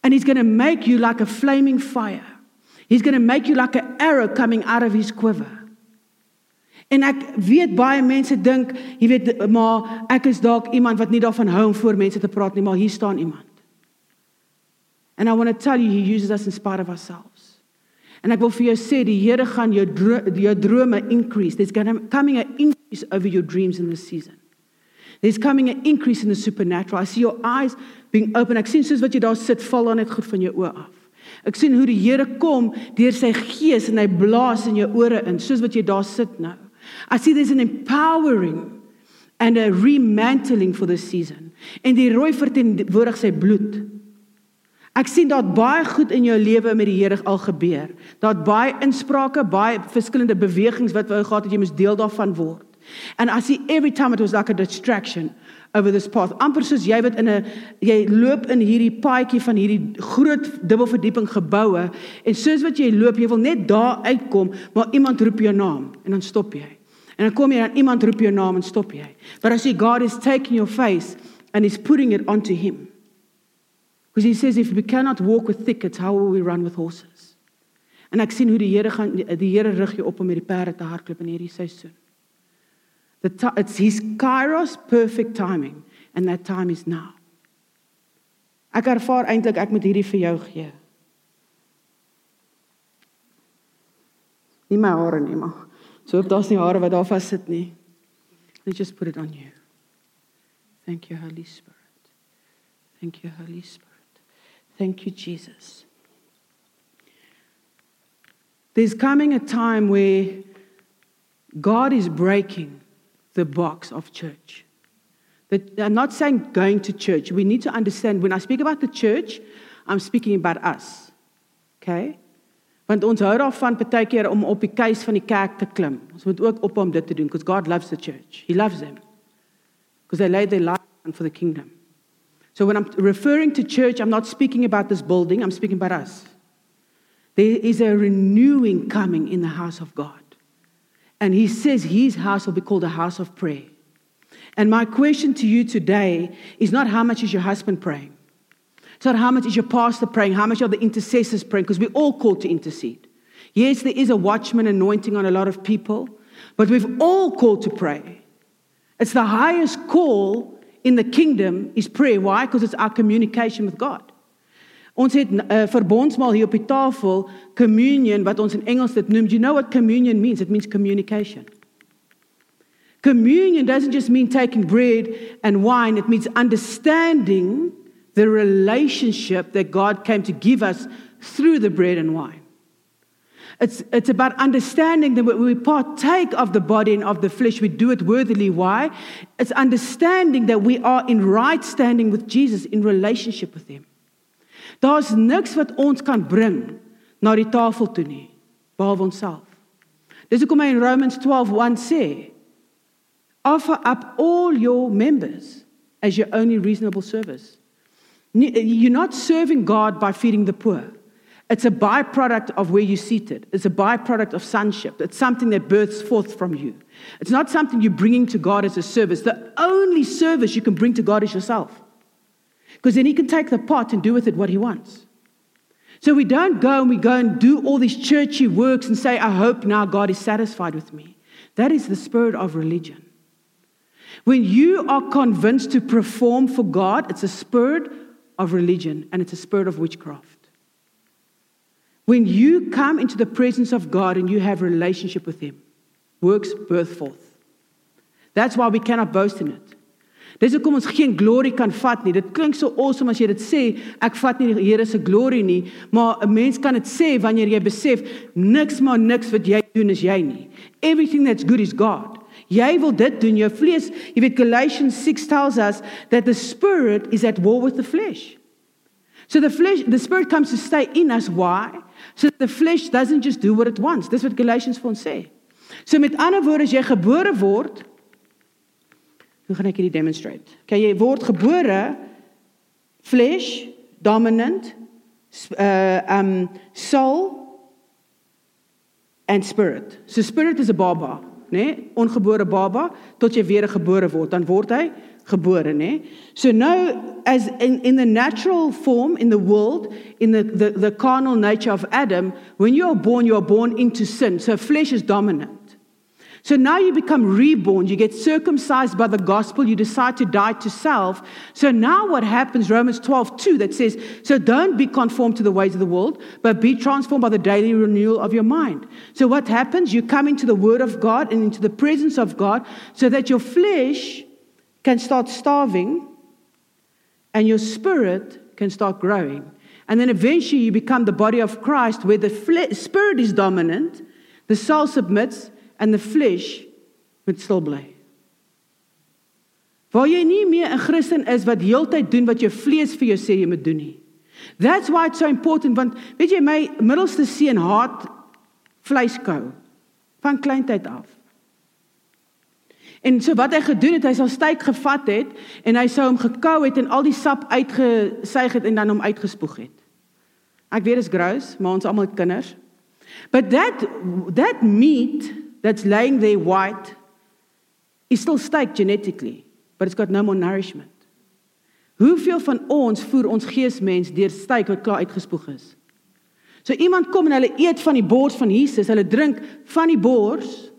And he's going to make you like a flaming fire. He's going to make you like an arrow coming out of his quiver. En ek weet baie mense dink, jy weet, maar ek is dalk iemand wat nie daarvan hou om voor mense te praat nie, maar hier staan iemand. And I want to tell you he uses us in spite of ourselves. En ek wil vir jou sê die Here gaan jou dro jou drome increase. There's going to coming an increase over your dreams in this season. There's coming an increase in the supernatural. I see your eyes being open. Ek sien soos wat jy daar sit, val dan net goed van jou oë af. Ek sien hoe die Here kom deur sy gees en hy blaas in jou ore in, soos wat jy daar sit nou. I see there's an empowering and a remantling for this season. En die rooi verteenwoordig sy bloed. Ek sien dat baie goed in jou lewe met die Here al gebeur. Dat baie insprake, baie verskillende bewegings wat wou gehad het jy moes deel daarvan word. And I see every time it was like a distraction over this path. Amper soos jy wat in 'n jy loop in hierdie paadjie van hierdie groot dubbelverdieping geboue en soos wat jy loop, jy wil net daar uitkom, maar iemand roep jou naam en dan stop jy. En dan kom jy dan iemand roep jou naam en stop jy. But I see God is taking your face and he's putting it onto him. Because he says if we cannot walk with thickets, how will we run with horses? En ek sien hoe die Here gaan die Here rig jou op om met die perde te hardloop in hierdie seisoen. The it's his kairos perfect timing and that time is now. Ek ervaar eintlik ek moet hierdie vir jou gee. Nie my hare nie, maar so op daar's nie hare wat daar vas sit nie. Let's just put it on you. Thank you Holy Spirit. Thank you Holy Spirit. Thank you Jesus. There's coming a time where God is breaking the box of church. That I'm not saying going to church. We need to understand when I speak about the church, I'm speaking about us. Okay? Want ons hou daarvan baie keer om op die keus van die kerk te klim. Ons moet ook op om dit te doen because God loves the church. He loves them. Because they laid their life down for the kingdom. So when I'm referring to church, I'm not speaking about this building, I'm speaking about us. There is a renewing coming in the house of God. And he says his house will be called a house of prayer. And my question to you today is not how much is your husband praying? It's not how much is your pastor praying, how much are the intercessors praying, because we're all called to intercede. Yes, there is a watchman anointing on a lot of people, but we've all called to pray. It's the highest call in the kingdom is prayer. Why? Because it's our communication with God. Ons het uh, verbondsmaal hier op die tafel, communion wat ons in Engels dit noem. Do you know what communion means? It means communication. Communion doesn't just mean taking bread and wine, it means understanding the relationship that God came to give us through the bread and wine. It's, it's about understanding that when we partake of the body and of the flesh, we do it worthily. Why? It's understanding that we are in right standing with Jesus, in relationship with Him. Daar's niks wat ons kan bring na die tafel toe nie, behalwe onsself. Dis hoekom hy in Romans 12:1 sê, offer up all your members as your only reasonable service. You're not serving God by feeding the poor. It's a byproduct of where you're seated. It's a byproduct of sonship. It's something that births forth from you. It's not something you're bringing to God as a service. The only service you can bring to God is yourself. Because then He can take the pot and do with it what He wants. So we don't go and we go and do all these churchy works and say, I hope now God is satisfied with me. That is the spirit of religion. When you are convinced to perform for God, it's a spirit of religion and it's a spirit of witchcraft. When you come into the presence of God and you have relationship with Him, works birth forth. That's why we cannot boast in it. Dis hoekom ons geen glory kan vat nie. Dit klink so awesome as jy dit sê, ek vat nie die Here se glory nie, maar 'n mens kan dit sê wanneer jy besef niks maar niks wat jy doen is jy nie. Everything that's good is God. Jy wil dit doen jou vlees. Jy weet Galatians 6 tells us that the spirit is at war with the flesh. So the flesh the spirit comes to stay in us why? So the flesh doesn't just do what it wants. Dis wat Galatians vir ons sê. So met ander woorde as jy gebore word, hoe gaan ek dit demonstrate? Okay, jy word gebore flesh dominant uh um soul and spirit. So spirit is 'n baba, né? Nee? Ongebore baba tot jy weer gebore word, dan word hy gebore, nê? So nou as in in the natural form in the world, in the the the carnal nature of Adam, when you are born you are born into sin. So flesh is dominant. So now you become reborn, you get circumcised by the gospel, you decide to die to self. So now what happens, Romans 12, 2, that says, So don't be conformed to the ways of the world, but be transformed by the daily renewal of your mind. So what happens? You come into the word of God and into the presence of God so that your flesh can start starving and your spirit can start growing. And then eventually you become the body of Christ where the spirit is dominant, the soul submits, and the flesh moet stil bly. Waar jy nie meer 'n Christen is wat heeltyd doen wat jou vlees vir jou sê jy moet doen nie. That's why it's so important want weet jy my middelste seun haat vleiskou van kleintyd af. En so wat hy gedoen het, hy sal styk gevat het en hy sou hom gekou het en al die sap uitgesuig het en dan hom uitgespoeg het. Ek weet dit is gross, maar ons almal kinders. But that that meat that's laying there white is still steak genetically, but it's got no more nourishment. Hoeveel van ons voer ons geesmens deur steak wat klaar uitgespoeg is? So iemand kom en hulle eet van die bors van Jesus, hulle drink van die bors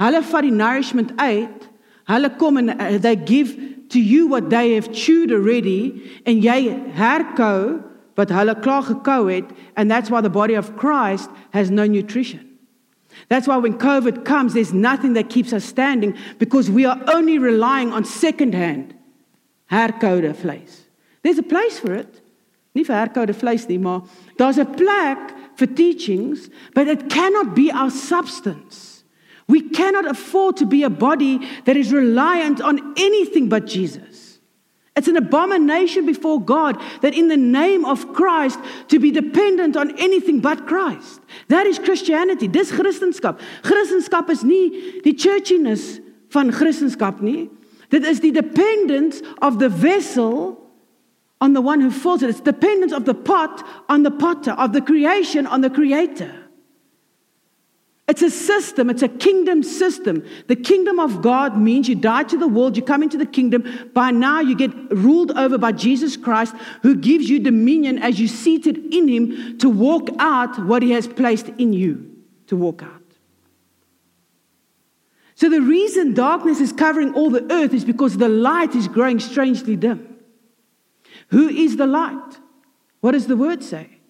Hulle vat die nourishment uit. Hulle kom en uh, they give to you what they have chewed already en jy herkou wat hulle klaar gekou het and that's why the body of Christ has no nutrition. That's why when COVID comes there's nothing that keeps us standing because we are only relying on second-hand herkoude vleis. There's a place for it. Nie vir herkoude vleis nie, maar daar's 'n plek for teachings, but it cannot be our substance. We cannot afford to be a body that is reliant on anything but Jesus. It's an abomination before God that in the name of Christ to be dependent on anything but Christ. That is Christianity. Dis Christendom. Christendom is nie die churchiness van Christendom nie. Dit is die dependence of the vessel on the one who fills it. It's dependence of the pot on the potter, of the creation on the creator. It's a system, it's a kingdom system. The kingdom of God means you die to the world, you come into the kingdom. By now, you get ruled over by Jesus Christ, who gives you dominion as you seated in Him to walk out what He has placed in you to walk out. So the reason darkness is covering all the earth is because the light is growing strangely dim. Who is the light? What does the word say?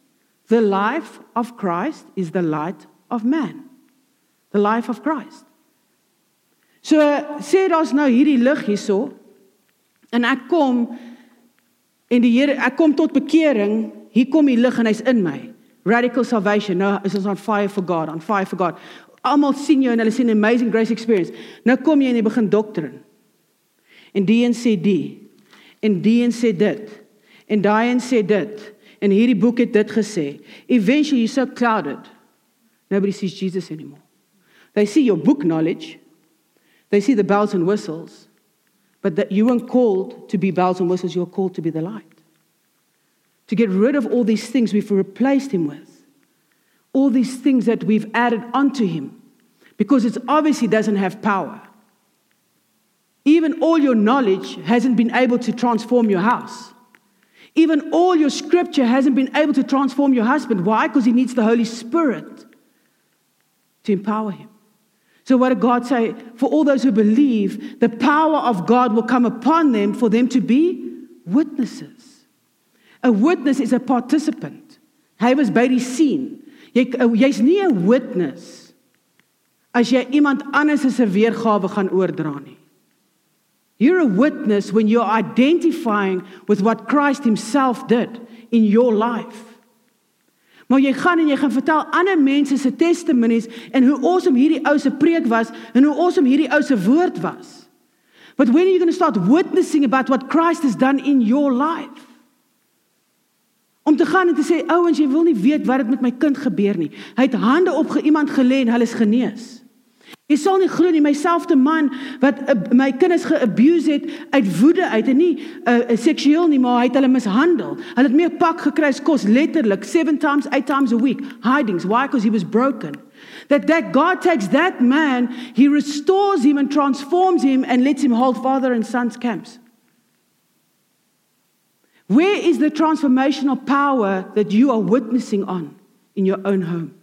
The life of Christ is the light of man. The life of Christ. So sê daar's nou hierdie lig hierso en ek kom en die Here ek kom tot bekering, hier kom die lig en hy's in my. Radical salvation. Nou is ons on fire for God, on fire for God. Almal sien jou en hulle sien amazing grace experience. Nou kom jy en jy begin doctrine. En die een sê die. En die een sê dit. En daai een sê dit. En hierdie boek het dit gesê. Eventually you're so clouded. Nobody sees Jesus anymore. They see your book knowledge. They see the bells and whistles. But that you weren't called to be bells and whistles, you're called to be the light. To get rid of all these things we've replaced him with all these things that we've added onto him because it obviously doesn't have power. Even all your knowledge hasn't been able to transform your house. Even all your scripture hasn't been able to transform your husband. Why? Because he needs the Holy Spirit to empower him. So, what did God say? For all those who believe, the power of God will come upon them for them to be witnesses. A witness is a participant. Hy was by die scene. Jy eh, jy's nie 'n witness as jy iemand anders se weergawe gaan oordra nie. You're a witness when you're identifying with what Christ himself did in your life. Maar jy gaan en jy gaan vertel ander mense se testimonies en hoe awesome hierdie ou se preek was en hoe awesome hierdie ou se woord was. But when are you going to start witnessing about what Christ has done in your life? om te gaan en te sê ouens jy wil nie weet wat dit met my kind gebeur nie. Hy het hande op iemand gelê en hulle is genees. Jy sal nie glo nie myselfde man wat uh, my kinders geabuse het uit woede uit en nie uh, seksueel nie maar hy het hulle mishandel. Hulle het meer pak gekry as kos letterlik 7 times 8 times a week hidings why because he was broken. That that God takes that man he restores him and transforms him and lets him hold father and son's camps. Where is the transformational power that you are witnessing on in your own home?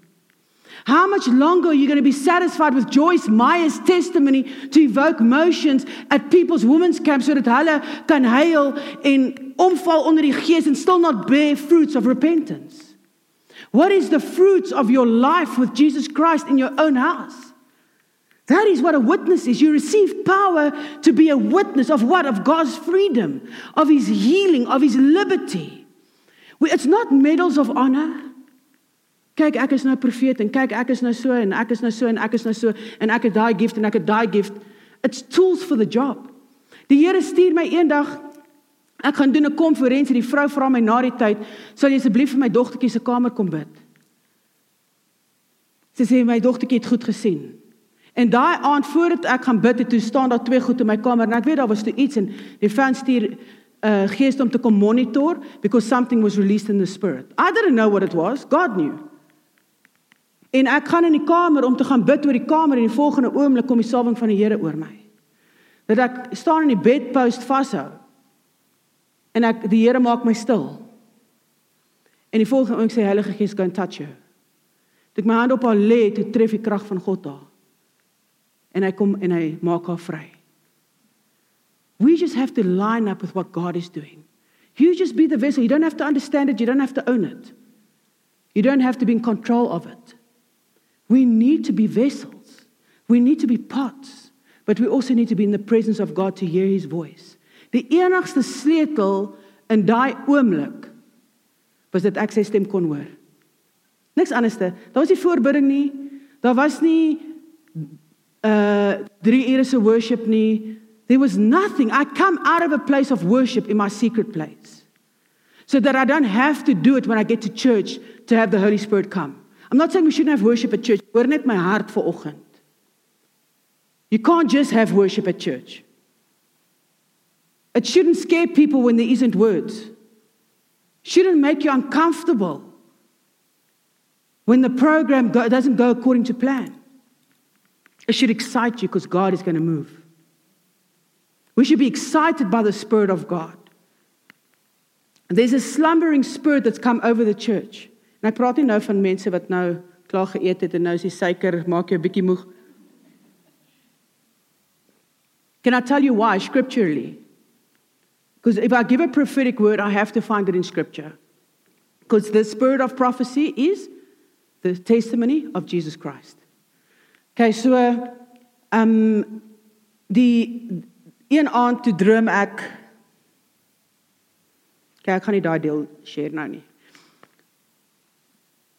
How much longer are you going to be satisfied with Joyce Meyer's testimony to evoke motions at people's women's camps sodat hulle kan huil en omval onder die gees and still not bear fruits of repentance? What is the fruits of your life with Jesus Christ in your own house? That is what a witness is. You receive power to be a witness of what? Of God's freedom, of His healing, of His liberty. It's not medals of honor. Kyk, ek is nou profeet en kyk, ek is nou so en ek is nou so en ek is nou so en ek het daai gift en ek het daai gift. It's tools for the job. Die Here stuur my eendag ek gaan doen 'n konferensie. Die vrou vra my na die tyd, "Sal jy asseblief vir my dogtertjie se kamer kom bid?" Sy sê my dogtertjie het goed gesien. En daai aand voordat ek gaan bid, het toe staan daar twee goed in my kamer en ek weet daar was toe iets en die fan stuur 'n uh, eh, gees om te kom monitor because something was released in the spirit. I didn't know what it was. God knew. En ek gaan in die kamer om te gaan bid oor die kamer en die volgende oomblik kom die salwing van die Here oor my. Dat ek staan in die bedpost vashou. En ek die Here maak my stil. En die volgende oomblik sê Heilige Gees gaan touch you. Dit my hand op haar lê, toe tref die krag van God daar en hy kom en hy maak haar vry. We just have to line up with what God is doing. You just be the vessel. You don't have to understand it, you don't have to own it. You don't have to be in control of it. We need to be vessels. We need to be pots, but we also need to be in the presence of God to hear his voice. Die enigste sleutel in daai oomblik was dit ek sy stem kon hoor. Niks anderste. Daar was nie voorbidding nie. Daar was nie uh 3 ure se worship nie. There was nothing. I come out of a place of worship in my secret place. So that I don't have to do it when I get to church to have the Holy Spirit come. I'm not saying we shouldn't have worship at church. Hoor net my hart vir oggend. You can't just have worship at church. It shouldn't scare people when there isn't words. Shouldn't make you uncomfortable when the program go, doesn't go according to plan. It should excite you because God is going to move. We should be excited by the Spirit of God. There's a slumbering spirit that's come over the church. En ek praat nie nou van mense wat nou klaar geëet het en nou is die suiker maak jou bietjie moeg. Can I tell you why scripturally? Because if I give a prophetic word, I have to find it in scripture. Because the spirit of prophecy is the testimony of Jesus Christ. Okay, so um die een aand toe droom ek Kyk, ek gaan nie daai deel share nou nie.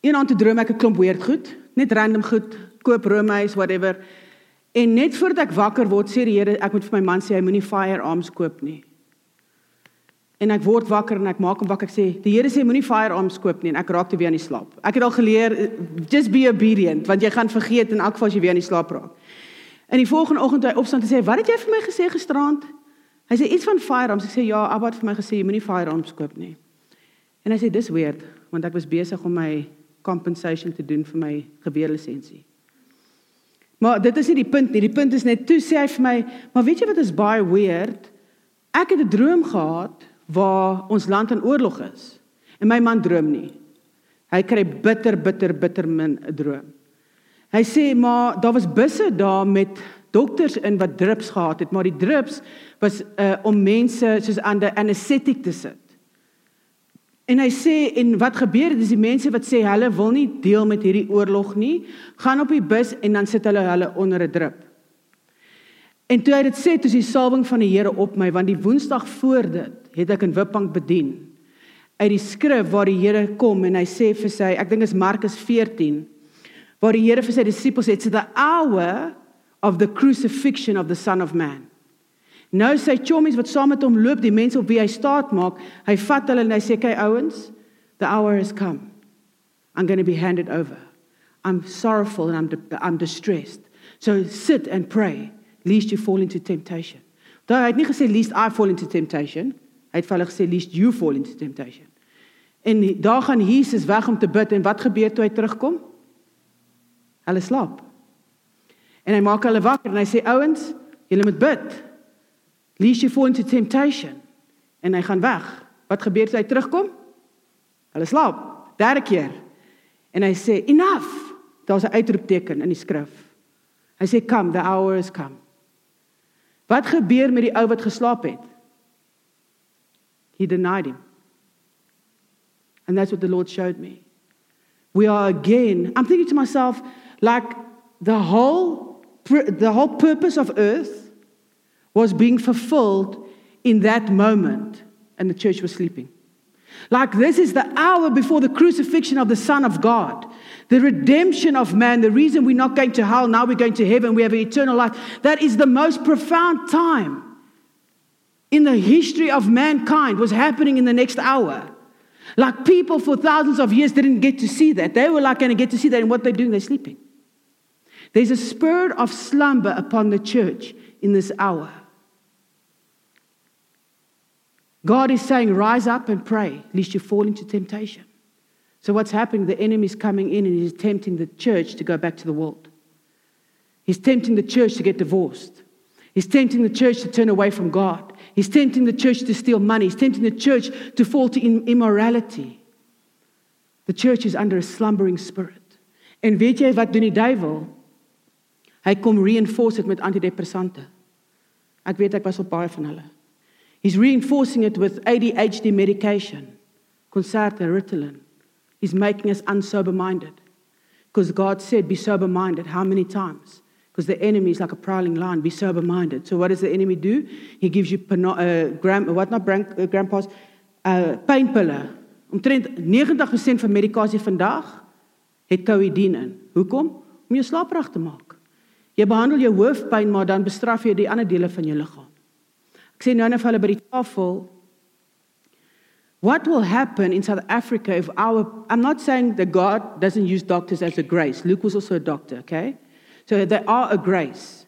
Een aand toe droom ek 'n klomp weird goed, net random goed, koop roomhuis whatever. En net voordat ek wakker word, sê die Here, ek moet vir my man sê hy moenie firearms koop nie. En ek word wakker en ek maak hom wakker. Ek sê, die Here sê moenie firearms koop nie en ek raak te weer aan die slaap. Ek het al geleer just be obedient want jy gaan vergeet in elk geval as jy weer aan die slaap raak. En die volgende oggend hy opstaan en sê, "Wat het jy vir my gesê gisterand?" Hy sê iets van firearms. Ek sê, "Ja, Abba het vir my gesê jy moenie firearms koop nie." En hy sê, "Dis weird want ek was besig om my compensation te doen vir my geweerlisensie." Maar dit is nie die punt nie. Die punt is net toe sê hy vir my, "Maar weet jy wat is baie weird? Ek het 'n droom gehad waar ons land in oorlog is. En my man droom nie. Hy kry bitter bitter bitter min 'n droom. Hy sê maar daar was busse daar met dokters in wat drips gehad het, maar die drips was uh om mense soos aan die anesthetic te sit. En hy sê en wat gebeur het is die mense wat sê hulle wil nie deel met hierdie oorlog nie, gaan op die bus en dan sit hulle hulle onder 'n drip. En toe hy dit sê, toe is die salwing van die Here op my want die Woensdag voor dit het ek in Wipbank bedien. Uit die skrif waar die Here kom en hy sê vir sy, ek dink is Markus 14, waar die Here vir sy disippels sê, "It's the hour of the crucifixion of the Son of Man." Nou sy chommies wat saam met hom loop, die mense op wie hy staat maak, hy vat hulle en hy sê, "Kyk ouens, the hour has come. I'm going to be handed over. I'm sorrowful and I'm I'm distressed. So sit and pray lest you fall into temptation." Daar het nie gesê lest I fall into temptation. Hy het vir hulle gesê lest you fall into temptation. En daar gaan Jesus weg om te bid en wat gebeur toe hy terugkom? Hulle slaap. En hy maak hulle wakker en hy sê ouens, julle moet bid. Lest you fall into temptation. En hy gaan weg. Wat gebeur toe hy terugkom? Hulle slaap. Derde keer. En hy sê enough. Daar's 'n uitroepteken in die skrif. Hy sê come, the hour has come. Wat gebeur met die ou wat geslaap het? He denied him. And that's what the Lord showed me. We are again, I'm thinking to myself, like the whole, the whole purpose of earth was being fulfilled in that moment, and the church was sleeping. Like this is the hour before the crucifixion of the Son of God, the redemption of man, the reason we're not going to hell, now we're going to heaven, we have eternal life. That is the most profound time in the history of mankind was happening in the next hour. Like people for thousands of years didn't get to see that. They were like going to get to see that, and what they're doing, they're sleeping. There's a spirit of slumber upon the church in this hour. God is saying, Rise up and pray, lest you fall into temptation. So, what's happening? The enemy is coming in and he's tempting the church to go back to the world. He's tempting the church to get divorced. He's tempting the church to turn away from God. He's tempting the church to steal money. He's tempting the church to fall to immorality. The church is under a slumbering spirit. En weet jy wat doen die duiwel? Hy kom reinforce dit met antidepressante. Ek weet ek was op baie van hulle. He's reinforcing it with ADHD medication, Concerta, Ritalin. He's making us unsober minded. Because God said, be sober minded. How many times? because the enemy is like a prowling lion. Be sober minded. So, what does the enemy do? He gives you uh, gram, what not gram, uh, grandpa's uh, pynpille. Omtrent 90% van medikasie vandag het codeïne in. Hoekom? Om jou slaapprag te maak. Jy behandel jou hoofpyn, maar dan bestraf jy die ander dele van jou liggaam. Ek sê nou net vir hulle by die tafel What will happen in South Africa if our I'm not saying that God doesn't use doctors as a grace. Luke was also a doctor, okay? So they are a grace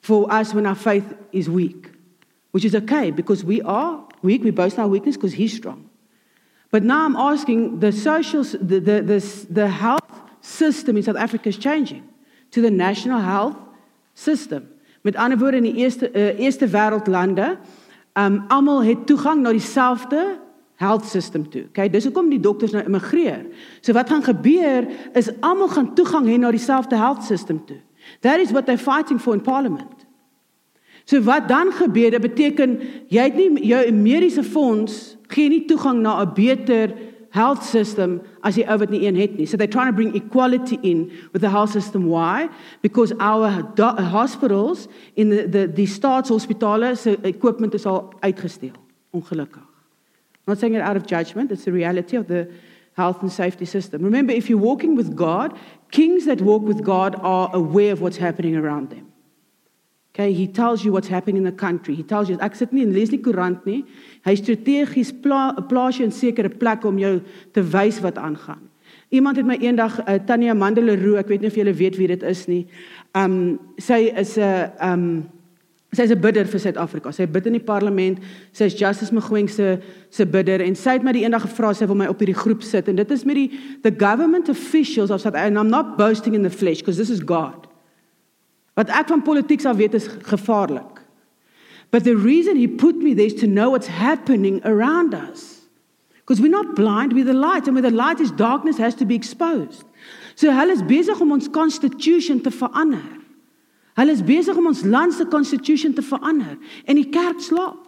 for us when our faith is weak, which is okay because we are weak. We boast our weakness because He's strong. But now I'm asking the social, the, the, the, the health system in South Africa is changing to the national health system. Met ander woorde in die eerste uh, eerste wêreldlande, um almal het toegang na dieselfde health system toe. Okay, dis hoekom die dokters nou immigreer. So wat gaan gebeur is almal gaan toegang hê na dieselfde health system toe. That is what they're fighting for in parliament. So wat dan gebeur, dit beteken jy het nie jou mediese fonds gee nie toegang na 'n beter health system as jy ou wat nie een het nie. So they're trying to bring equality in with the health system. Why? Because our hospitals in the the die staatshospitale se equipment is al uitgesteel. Ongelukkig. I'm not saying it out of judgment, it's the reality of the health and safety system. Remember if you're walking with God, kings that walk with God are aware of what's happening around them. Okay, he tells you what's happening in the country. He tells you ek sit nie en lees nie koerant nie. Hy strategies pla, plaas jou in sekere plekke om jou te wys wat aangaan. Iemand het my eendag uh, Tanya Mandeleroe, ek weet nie of julle weet wie dit is nie. Um sy is 'n uh, um sy's 'n bidder vir Suid-Afrika. Sy bid in die parlement. Sy's Justice Mogoeng se se bidder en sy het my die eendag gevra sy wil my op hierdie groep sit en dit is met die the government officials of South and I'm not boasting in the flesh because this is God. Wat ek van politiek sal weet is gevaarlik. But the reason he put me there is to know what's happening around us. Because we're not blind, we're the light and where the light is darkness has to be exposed. So hulle is besig om ons constitution te verander. Hulle is besig om ons land se constitution te verander en die kerk slaap.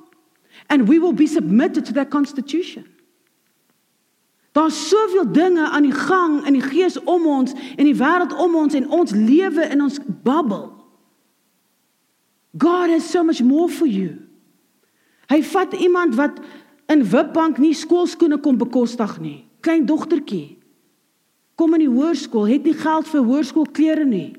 And we will be submitted to that constitution. Daar's soveel dinge aan die gang in die gees om ons en die wêreld om ons en ons lewe in ons bubble. God has so much more for you. Hy vat iemand wat in Witbank nie skoolskoene kon bekostig nie. Klein dogtertjie. Kom in die hoërskool, het nie geld vir hoërskoolklere nie.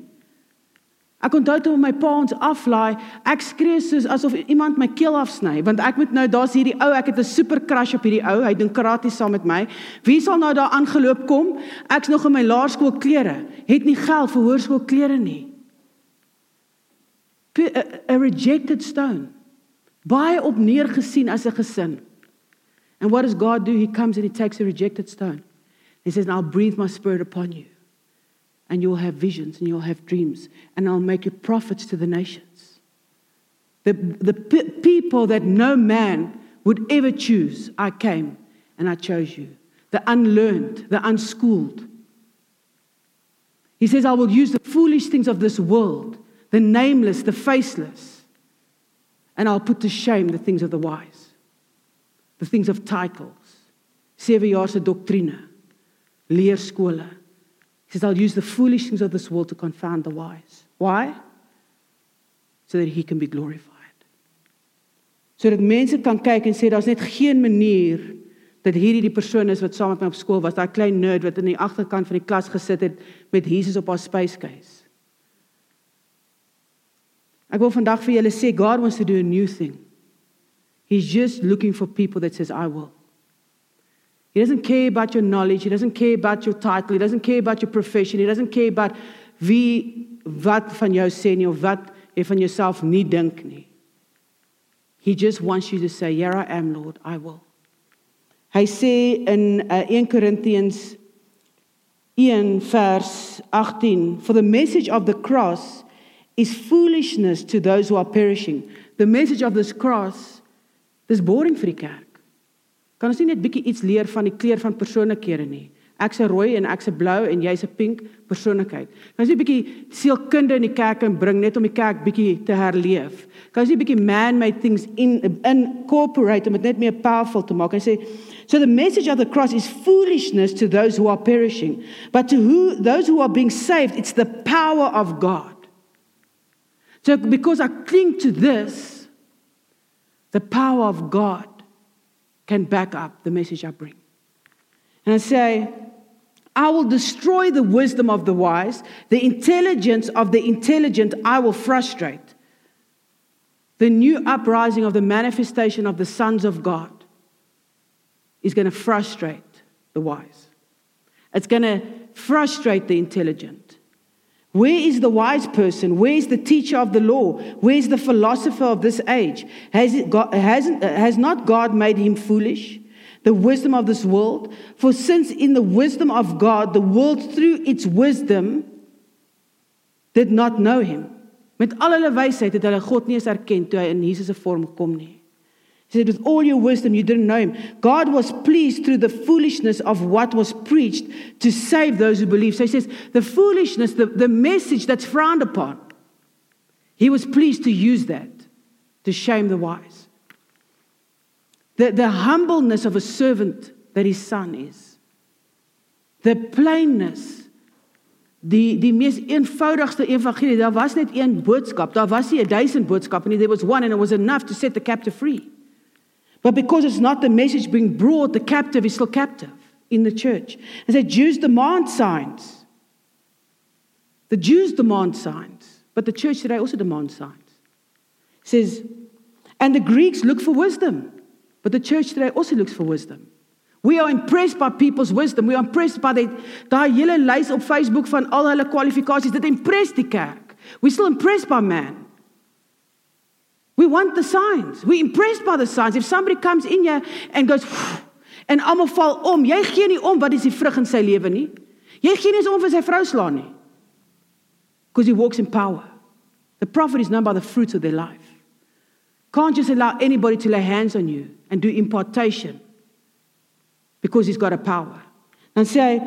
Ek onthou toe my pa ons aflaai, ek skree soos asof iemand my keel afsny, want ek moet nou daar's hierdie ou, ek het 'n super crush op hierdie ou. Hy doen karate saam met my. Wie sal nou daar aangeloop kom? Ek's nog in my laerskoolklere. Het nie geld vir hoërskoolklere nie. A, rejected stone. Baie op neergesien as 'n gesin. And what does God do? He comes and he takes a rejected stone. He says, "I'll breathe my spirit upon you, and you'll have visions and you'll have dreams, and I'll make you prophets to the nations." The, the people that no man would ever choose, I came and I chose you. The unlearned, the unschooled. He says, I will use the foolish things of this world the nameless, the faceless. And I'll put to shame the things of the wise, the things of titles, sevenjaarse doctrine, leerskole. He says, I'll use the foolish things of this world to confound the wise. Why? So that he can be glorified. Sodat mense kan kyk en sê daar's net geen manier dat hierdie die persoon is wat saam met my op skool was, daai klein nerd wat in die agterkant van die klas gesit het met Jesus op haar case. Ek wil vandag vir julle sê God wants to do a new thing. He's just looking for people that says I will. He doesn't care about your knowledge, he doesn't care about your title, he doesn't care about your profession, he doesn't care about wie wat van jou sê nie of wat jy van jouself nie dink nie. He just wants you to say, "Here I am, Lord, I will." Hy sê in uh, 1 Korintiëns 1 vers 18, "For the message of the cross is foolishness to those who are perishing. The message of this cross is boring vir die kerk. Kan ons nie net bietjie iets leer van die kleur van persoonlikhede nie? Ek's 'n rooi en ek's 'n blou en jy's 'n pink persoonlikheid. Kan ons nie bietjie sielkunde in die kerk inbring net om die kerk bietjie te herleef? Kan ons nie bietjie man-made things in incorporate om dit net meer powerful te maak? En sê so the message of the cross is foolishness to those who are perishing, but to who those who are being saved it's the power of God. So, because I cling to this, the power of God can back up the message I bring. And I say, I will destroy the wisdom of the wise, the intelligence of the intelligent, I will frustrate. The new uprising of the manifestation of the sons of God is going to frustrate the wise. It's going to frustrate the intelligent. Where is the wise person? Where is the teacher of the law? Where is the philosopher of this age? Has, hasn't, has not God made him foolish? The wisdom of this world? For since in the wisdom of God, the world through its wisdom did not know him. Met al hulle wysheid het hulle God nie eens erken toe hy in Jesus se vorm kom nie. He said, With all your wisdom, you didn't know him. God was pleased through the foolishness of what was preached to save those who believe. So he says, The foolishness, the, the message that's frowned upon, he was pleased to use that to shame the wise. The, the humbleness of a servant that his son is. The plainness Die die mees eenvoudigste evangelie, daar was net een boodskap. Daar was nie 1000 boodskappe nie. There was one and it was enough to set the captive free. But because it's not the message being brought, the captive is still captive in the church. And so Jews demand signs. The Jews demand signs, but the church today also demands signs. It says, and the Greeks look for wisdom, but the church today also looks for wisdom. We are impressed by people's wisdom. We are impressed by the daai hele lys op Facebook van al hulle kwalifikasies. Dit impress die kerk. We still impressed by man. We want the signs. We're impressed by the signs. If somebody comes in here and goes en almal val om, jy gee nie om wat is die vrug in sy lewe nie. Jy gee nie om vir sy vrou slaan nie. Because he walks in power. The prophet is known by the fruits of their life. Can't just allow anybody to lay hands on you and do impartation because he's got a power. And say,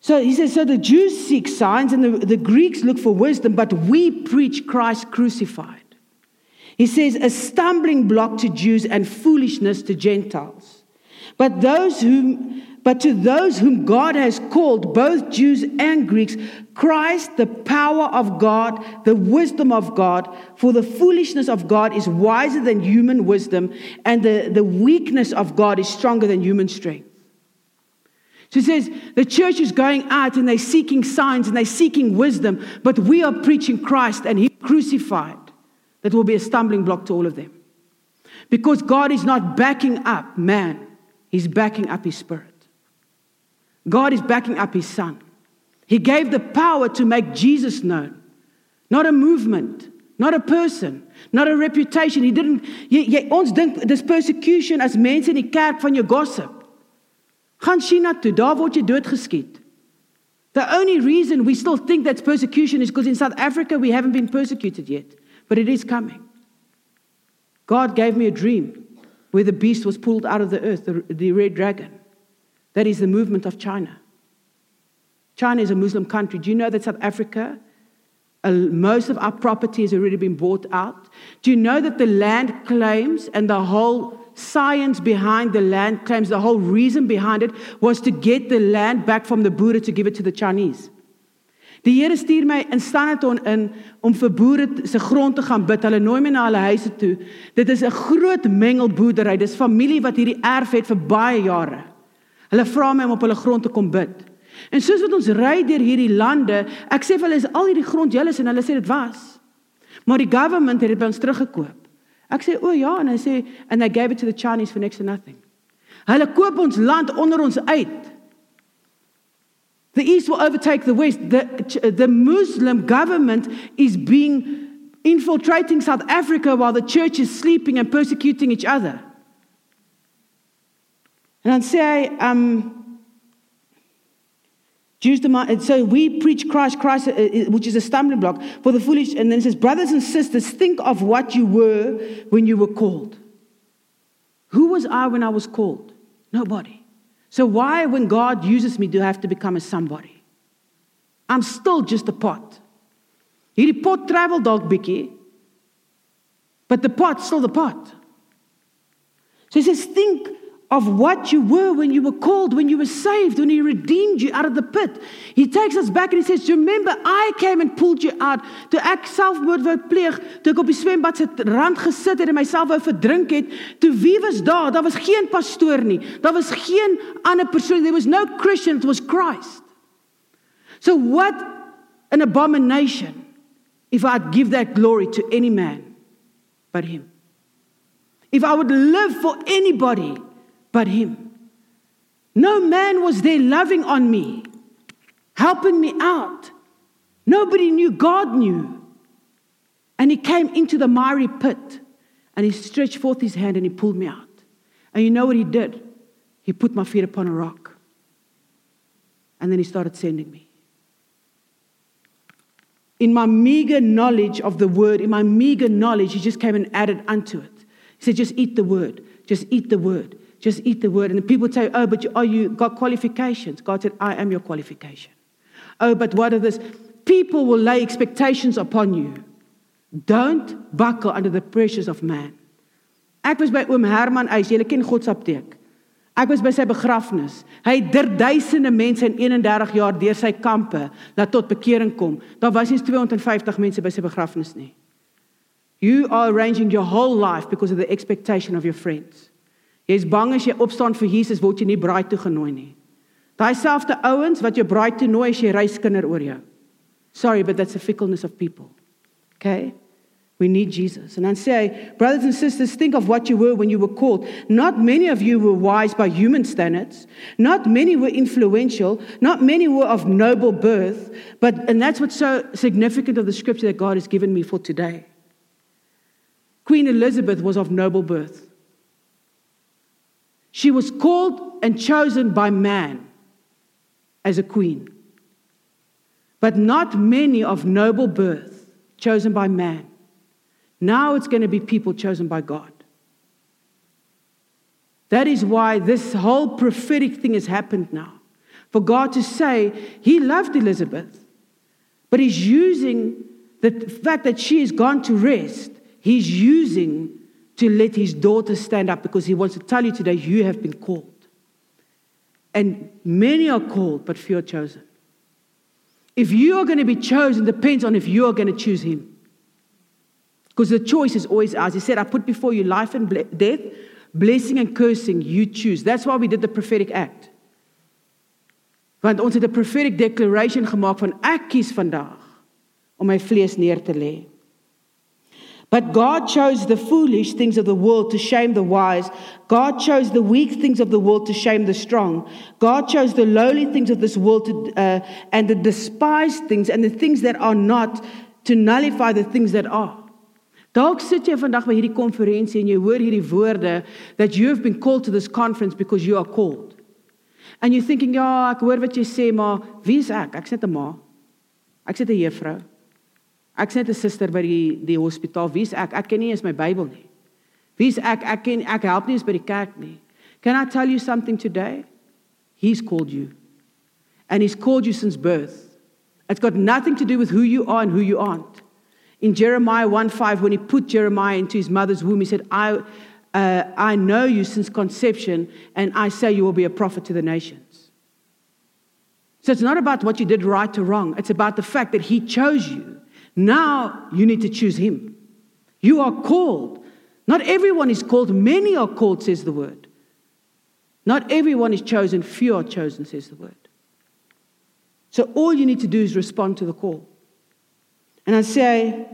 so he says, so the Jews seek signs and the, the Greeks look for wisdom, but we preach Christ crucified. He says, a stumbling block to Jews and foolishness to Gentiles. But those whom but to those whom God has called, both Jews and Greeks, Christ, the power of God, the wisdom of God, for the foolishness of God is wiser than human wisdom, and the, the weakness of God is stronger than human strength. So he says the church is going out and they're seeking signs and they're seeking wisdom, but we are preaching Christ and He crucified. That will be a stumbling block to all of them. Because God is not backing up man, He's backing up His Spirit. God is backing up his son. He gave the power to make Jesus known, not a movement, not a person, not a reputation. He didn't jy, jy ons dink dis persecution as mense in die kerk van jou gossip. Gaan China toe, daar word jy doodgeskiet. The only reason we still think that's persecution is because in South Africa we haven't been persecuted yet, but it is coming. God gave me a dream where the beast was pulled out of the earth, the, the red dragon. That is the movement of China. China is a Muslim country. Do you know that South Africa, uh, most of our property has already been bought out? Do you know that the land claims and the whole science behind the land claims, the whole reason behind it was to get the land back from the Buddha to give it to the Chinese? Die Here stuur my in Standerton in om vir boere se grond te gaan bid. Hulle nooi my na hulle huise toe. Dit is 'n groot mengelboerdery. Dis familie wat hierdie erf het vir baie jare. Hulle vra my om op hulle grond te kom bid. En soos wat ons ry deur hierdie lande, ek sê vir hulle is al hierdie grond julle en hulle sê dit was. Maar die government het dit by ons teruggekoop. Ek sê o ja en hy sê and they gave it to the Chinese for next to nothing. Hulle koop ons land onder ons uit. The east will overtake the west. The the Muslim government is being infiltrating South Africa while the church is sleeping and persecuting each other. And I'd say, um, Jews demand, so we preach Christ, Christ, uh, uh, which is a stumbling block for the foolish. And then it says, brothers and sisters, think of what you were when you were called. Who was I when I was called? Nobody. So why, when God uses me, do I have to become a somebody? I'm still just a pot. Hierdie pot travel dalk bietjie, but the pot's still the pot. So he says, think of what you were when you were called, when you were saved, when He redeemed you out of the pit. He takes us back and He says, Remember, I came and pulled you out. Toe ek selfmoord wou pleeg, toe ek op die swembad se rand gesit het en myself wou verdrink het, toe wie was daar? Daar was geen pastoor nie. Daar was geen ander persoon. There was no Christian, it was Christ. So what an abomination if I'd give that glory to any man but Him. If I would live for anybody but Him. No man was there loving on me, helping me out. Nobody knew, God knew. And He came into the miry pit and He stretched forth His hand and He pulled me out. And you know what He did? He put my feet upon a rock. And then He started sending me. In my meager knowledge of the word, in my meager knowledge, He just came and added unto it. He said, Just eat the word. Just eat the word. Just eat the word. And people say, Oh, but you, are you got qualifications? God said, I am your qualification. Oh, but what are this? People will lay expectations upon you Don't buckle under the pressures of man. Ek was by oom Herman Eis, jy ken God se apteek. Ek was by sy begrafnis. Hy het duisende mense in 31 jaar deur sy kampe laat tot bekering kom. Daar was nie 250 mense by sy begrafnis nie. You are arranging your whole life because of the expectation of your friends. Jy's bang as jy opstaan vir Jesus word jy nie braai toe genooi nie. Daai selfde ouens wat jou braai toe nooi as jy reiskinder oor jou. Sorry, but that's the fickleness of people. Okay? We need Jesus. And I say, brothers and sisters, think of what you were when you were called. Not many of you were wise by human standards. Not many were influential. Not many were of noble birth. But, and that's what's so significant of the scripture that God has given me for today. Queen Elizabeth was of noble birth. She was called and chosen by man as a queen. But not many of noble birth chosen by man. Now it's going to be people chosen by God. That is why this whole prophetic thing has happened now. For God to say, He loved Elizabeth, but He's using the fact that she has gone to rest, He's using to let His daughter stand up because He wants to tell you today, you have been called. And many are called, but few are chosen. If you are going to be chosen, depends on if you are going to choose Him. Because the choice is always ours. He said, I put before you life and ble- death, blessing and cursing, you choose. That's why we did the prophetic act. Want ons het 'n prophetic declaration gemaak van ek kies vandag om my vlees neer te lê. But God chose the foolish things of the world to shame the wise. God chose the weak things of the world to shame the strong. God chose the lowly things of this world to, uh, and the despised things and the things that are not to nullify the things that are. Dalk sit jy vandag by hierdie konferensie en jy hoor hierdie woorde that you have been called to this conference because you are called. And you're thinking, ja, ek hoor wat jy sê, maar wie is ek? Ek's net 'n ma. Ek's net 'n juffrou. Ek's net 'n suster by die die hospitaal. Wie is ek? Ek ken nie eens my Bybel nie. Wie is ek? Ek ken ek help nie eens by die kerk nie. Can I tell you something today? He's called you. And he's called you since birth. It's got nothing to do with who you are and who you aren't. In Jeremiah 1:5 when he put Jeremiah into his mother's womb, he said, I, uh, I know you since conception, and I say you will be a prophet to the nations. So it's not about what you did right or wrong, it's about the fact that he chose you. Now you need to choose him. You are called. Not everyone is called, many are called, says the word. Not everyone is chosen, few are chosen, says the word. So all you need to do is respond to the call. And I say,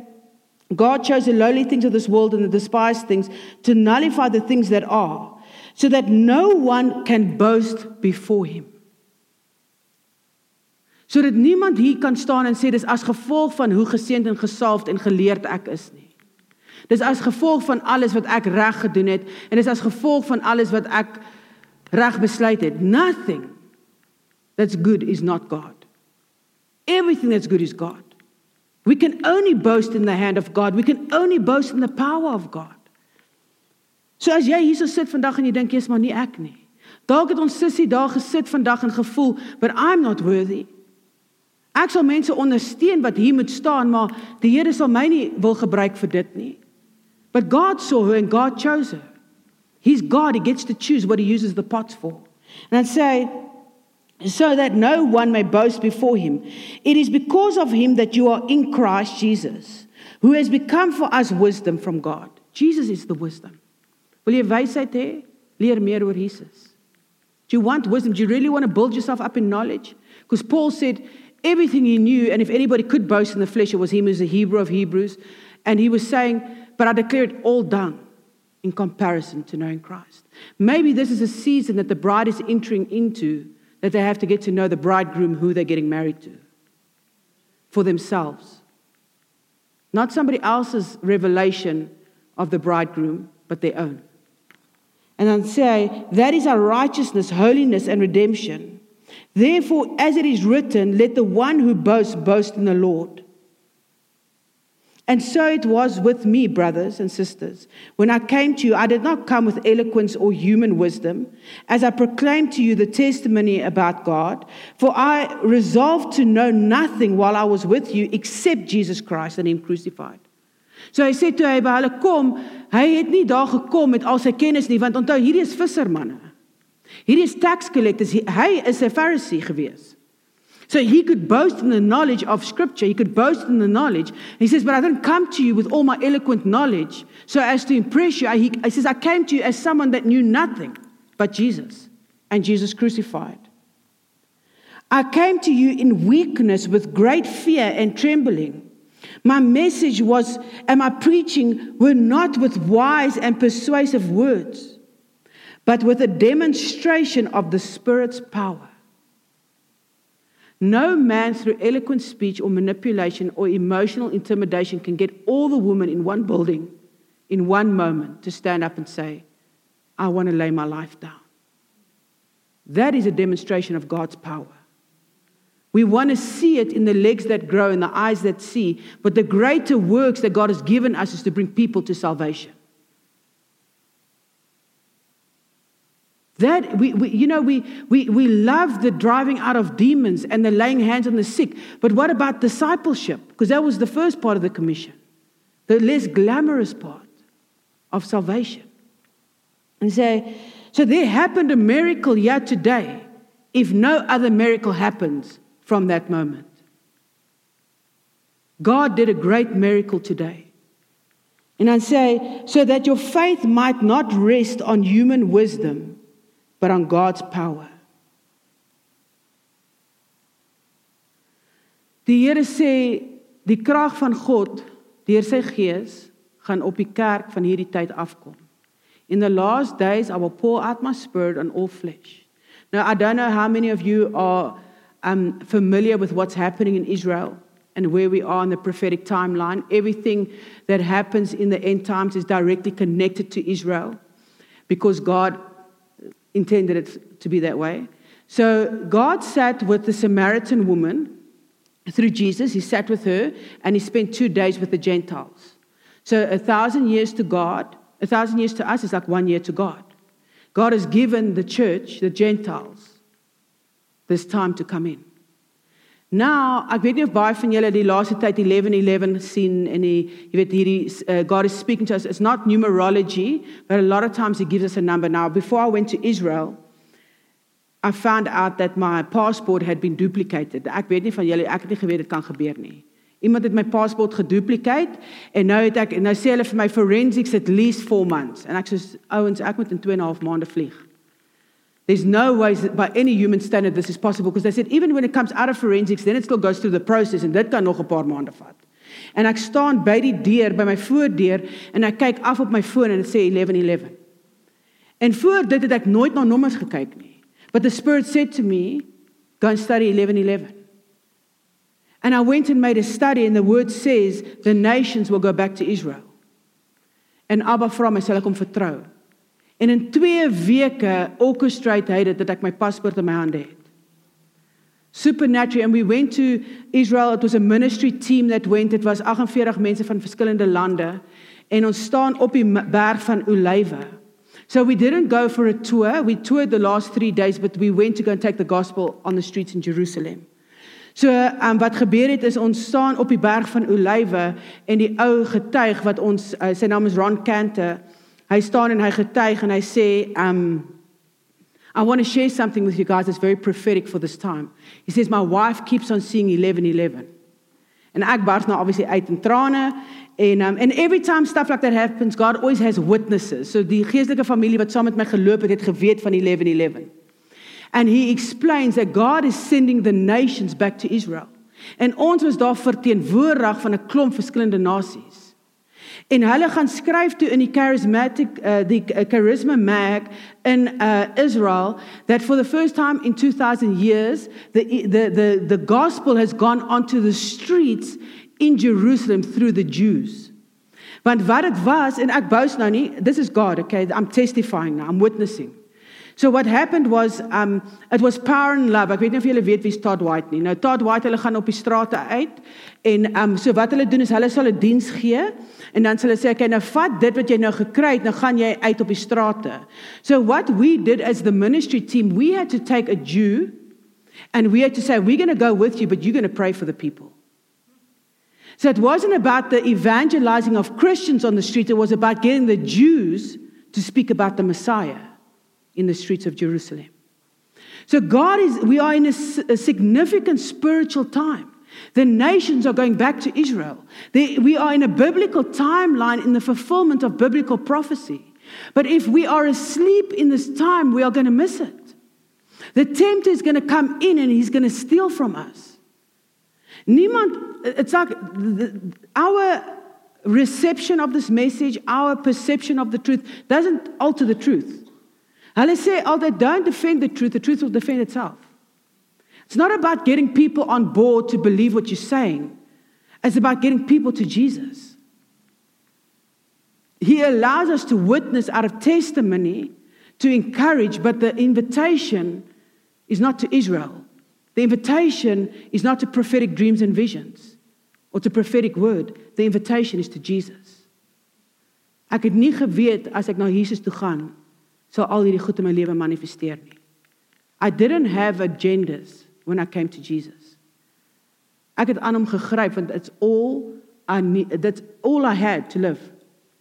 God chose the lowly things of this world and the despised things to nullify the things that are, so that no one can boast before him. Sodat niemand hier kan staan en sê dis as gevolg van hoe geseënd en gesalfd en geleerd ek is nie. Dis as gevolg van alles wat ek reg gedoen het en dis as gevolg van alles wat ek reg besluit het. Nothing that's good is not God. Everything that's good is God. We can only boast in the hand of God. We can only boast in the power of God. So as jy hierso sit vandag en jy dink jy's maar nie ek nie. Dalk het ons sussie daar gesit vandag en gevoel, but I'm not worthy. Ek sal mense ondersteun wat hier moet staan, maar die Here sal my nie wil gebruik vir dit nie. But God saw her and God chose her. He's God, he gets to choose what he uses the pots for. And I'd say so that no one may boast before him. It is because of him that you are in Christ Jesus, who has become for us wisdom from God. Jesus is the wisdom. Wil jy wysheid hê? Leer meer oor Jesus. Do you want wisdom? Do you really want to build yourself up in knowledge? Because Paul said everything he knew, and if anybody could boast in the flesh, it was him who's a Hebrew of Hebrews. And he was saying, But I declare it all done in comparison to knowing Christ. Maybe this is a season that the bride is entering into that they have to get to know the bridegroom who they're getting married to for themselves. Not somebody else's revelation of the bridegroom, but their own. And then say, that is our righteousness, holiness, and redemption. Therefore, as it is written, let the one who boasts boast in the Lord. And so it was with me, brothers and sisters. When I came to you, I did not come with eloquence or human wisdom, as I proclaimed to you the testimony about God. For I resolved to know nothing while I was with you except Jesus Christ and Him crucified. So hy sê toe hy by hulle kom, hy het nie daar gekom met al sy kennis nie, want onthou hierdie is vissermanne. Hierdie is tax collectors. Hy is 'n Pharisee gewees. So he could boast in the knowledge of scripture. He could boast in the knowledge. He says, But I didn't come to you with all my eloquent knowledge so as to impress you. He, he says, I came to you as someone that knew nothing but Jesus and Jesus crucified. I came to you in weakness with great fear and trembling. My message was, and my preaching were not with wise and persuasive words, but with a demonstration of the Spirit's power. No man through eloquent speech or manipulation or emotional intimidation can get all the women in one building in one moment to stand up and say, I want to lay my life down. That is a demonstration of God's power. We want to see it in the legs that grow and the eyes that see, but the greater works that God has given us is to bring people to salvation. That we, we you know we, we we love the driving out of demons and the laying hands on the sick, but what about discipleship? Because that was the first part of the commission, the less glamorous part of salvation. And say, so there happened a miracle yet today, if no other miracle happens from that moment. God did a great miracle today. And I say, so that your faith might not rest on human wisdom, but on God's power. Die Here sê die krag van God deur sy gees gaan op die kerk van hierdie tyd afkom. In the last days I will pour out my spirit on all flesh. Now I don't know how many of you are um, familiar with what's happening in Israel and where we are in the prophetic timeline. Everything that happens in the end times is directly connected to Israel because God intended it to be that way. So God sat with the Samaritan woman through Jesus. He sat with her and he spent two days with the Gentiles. So a thousand years to God, a thousand years to us is like one year to God. God has given the church, the Gentiles, this time to come in. Nou, ek weet nie of baie van julle die laaste tyd 11:11 sien en die jy weet hierdie uh, God is speaking to us. It's not numerology, but a lot of times he gives us a number. Now, before I went to Israel, I found out that my passport had been duplicated. Ek weet nie van julle ek het nie geweet dit kan gebeur nie. Iemand het my paspoort gedupliceer en nou het ek nou sê hulle vir my forensics at least 4 months en ek sê ouens ek moet in 2 en 'n half maande vlieg. There's no way that by any human standard this is possible because they said even when it comes out of forensics, then it still goes through the process and dit kan nog 'n paar maande vat. En ek staan by die deur, by my voordeur en ek kyk af op my foon en dit sê 1111. En voor dit het ek nooit na nommers gekyk nie. But the spirit said to me, go and study 1111. And I went and made a study and the word says the nations will go back to Israel. En Abba vra my sal ek hom vertrou. En in 2 weke orchestrate hy dit dat ek my paspoort in my hande het. Supernaturally and we went to Israel it was a ministry team that went it was 48 mense van verskillende lande en ons staan op die berg van Olywe. So we didn't go for a tour. We toured the last 3 days but we went to go and take the gospel on the streets in Jerusalem. So, um, wat gebeur het is ons staan op die berg van Olywe en die ou getuig wat ons uh, sy naam is Ron Cantor Hy staan en hy getuig en hy sê um I want to share something with you guys that's very prophetic for this time. He says my wife keeps on seeing 1111. And ek bars nou obviously uit in trane en um and every time stuff like that happens God always has witnesses. So die geestelike familie wat saam met my geloop het het geweet van 1111. And he explains that God is sending the nations back to Israel. En ons was daar verteenwoordig van 'n klomp verskillende nasies. En hulle gaan skryf toe in die charismatic uh, die uh, charisma mag in uh, Israel that for the first time in 2000 years the the the the gospel has gone onto the streets in Jerusalem through the Jews. Want wat dit was en ek boast nou nie, this is God, okay? I'm testifying now, I'm witnessing. So what happened was um it was power and love. Ek weet nie of julle weet wie Todd White nie. Nou Todd White hulle gaan op die strate uit en um so wat hulle doen is hulle sal 'n diens gee en dan sal hulle sê okay nou vat dit wat jy nou gekry het, nou gaan jy uit op die strate. So what we did as the ministry team, we had to take a Jew and we had to say we're going to go with you but you're going to pray for the people. So it wasn't about the evangelizing of Christians on the street, it was about getting the Jews to speak about the Messiah in the streets of Jerusalem. So God is we are in a, a significant spiritual time. The nations are going back to Israel. They, we are in a biblical timeline in the fulfillment of biblical prophecy. But if we are asleep in this time, we are going to miss it. The tempter is going to come in and he's going to steal from us. Niemand, it's like our reception of this message, our perception of the truth doesn't alter the truth. Hulle sê altyd don't defend the truth, the truth will defend itself. It's not about getting people on board to believe what you're saying. It's about getting people to Jesus. He allows us to witness out of testimony, to encourage, but the invitation is not to Israel. The invitation is not to prophetic dreams and visions or to prophetic word. The invitation is to Jesus. Ek het nie geweet as ek na Jesus toe gaan, sal al hierdie goed in my lewe manifesteer nie. I didn't have agendas when I came to Jesus. Ek het aan hom gegryp want it's all I need that's all I had to live.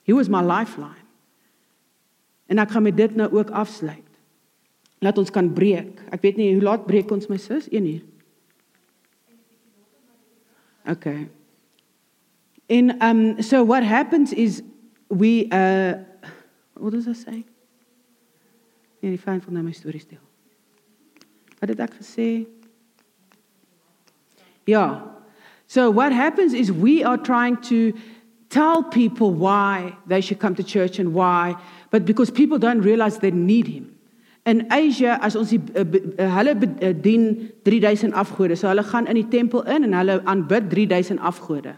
He was my lifeline. En ek gaan met dit nou ook afsluit. Laat ons kan breek. Ek weet nie hoe laat breek ons my sis? 1 uur. Okay. In um so what happens is we uh what does I say? Nee, die fyn van nou my storie stel. Wat het ek gesê? Yeah. So what happens is we are trying to tell people why they should come to church and why, but because people don't realize they need him. In Asia as ons die uh, uh, hulle uh, dien 3000 afgode. So hulle gaan in die tempel in en hulle aanbid 3000 afgode.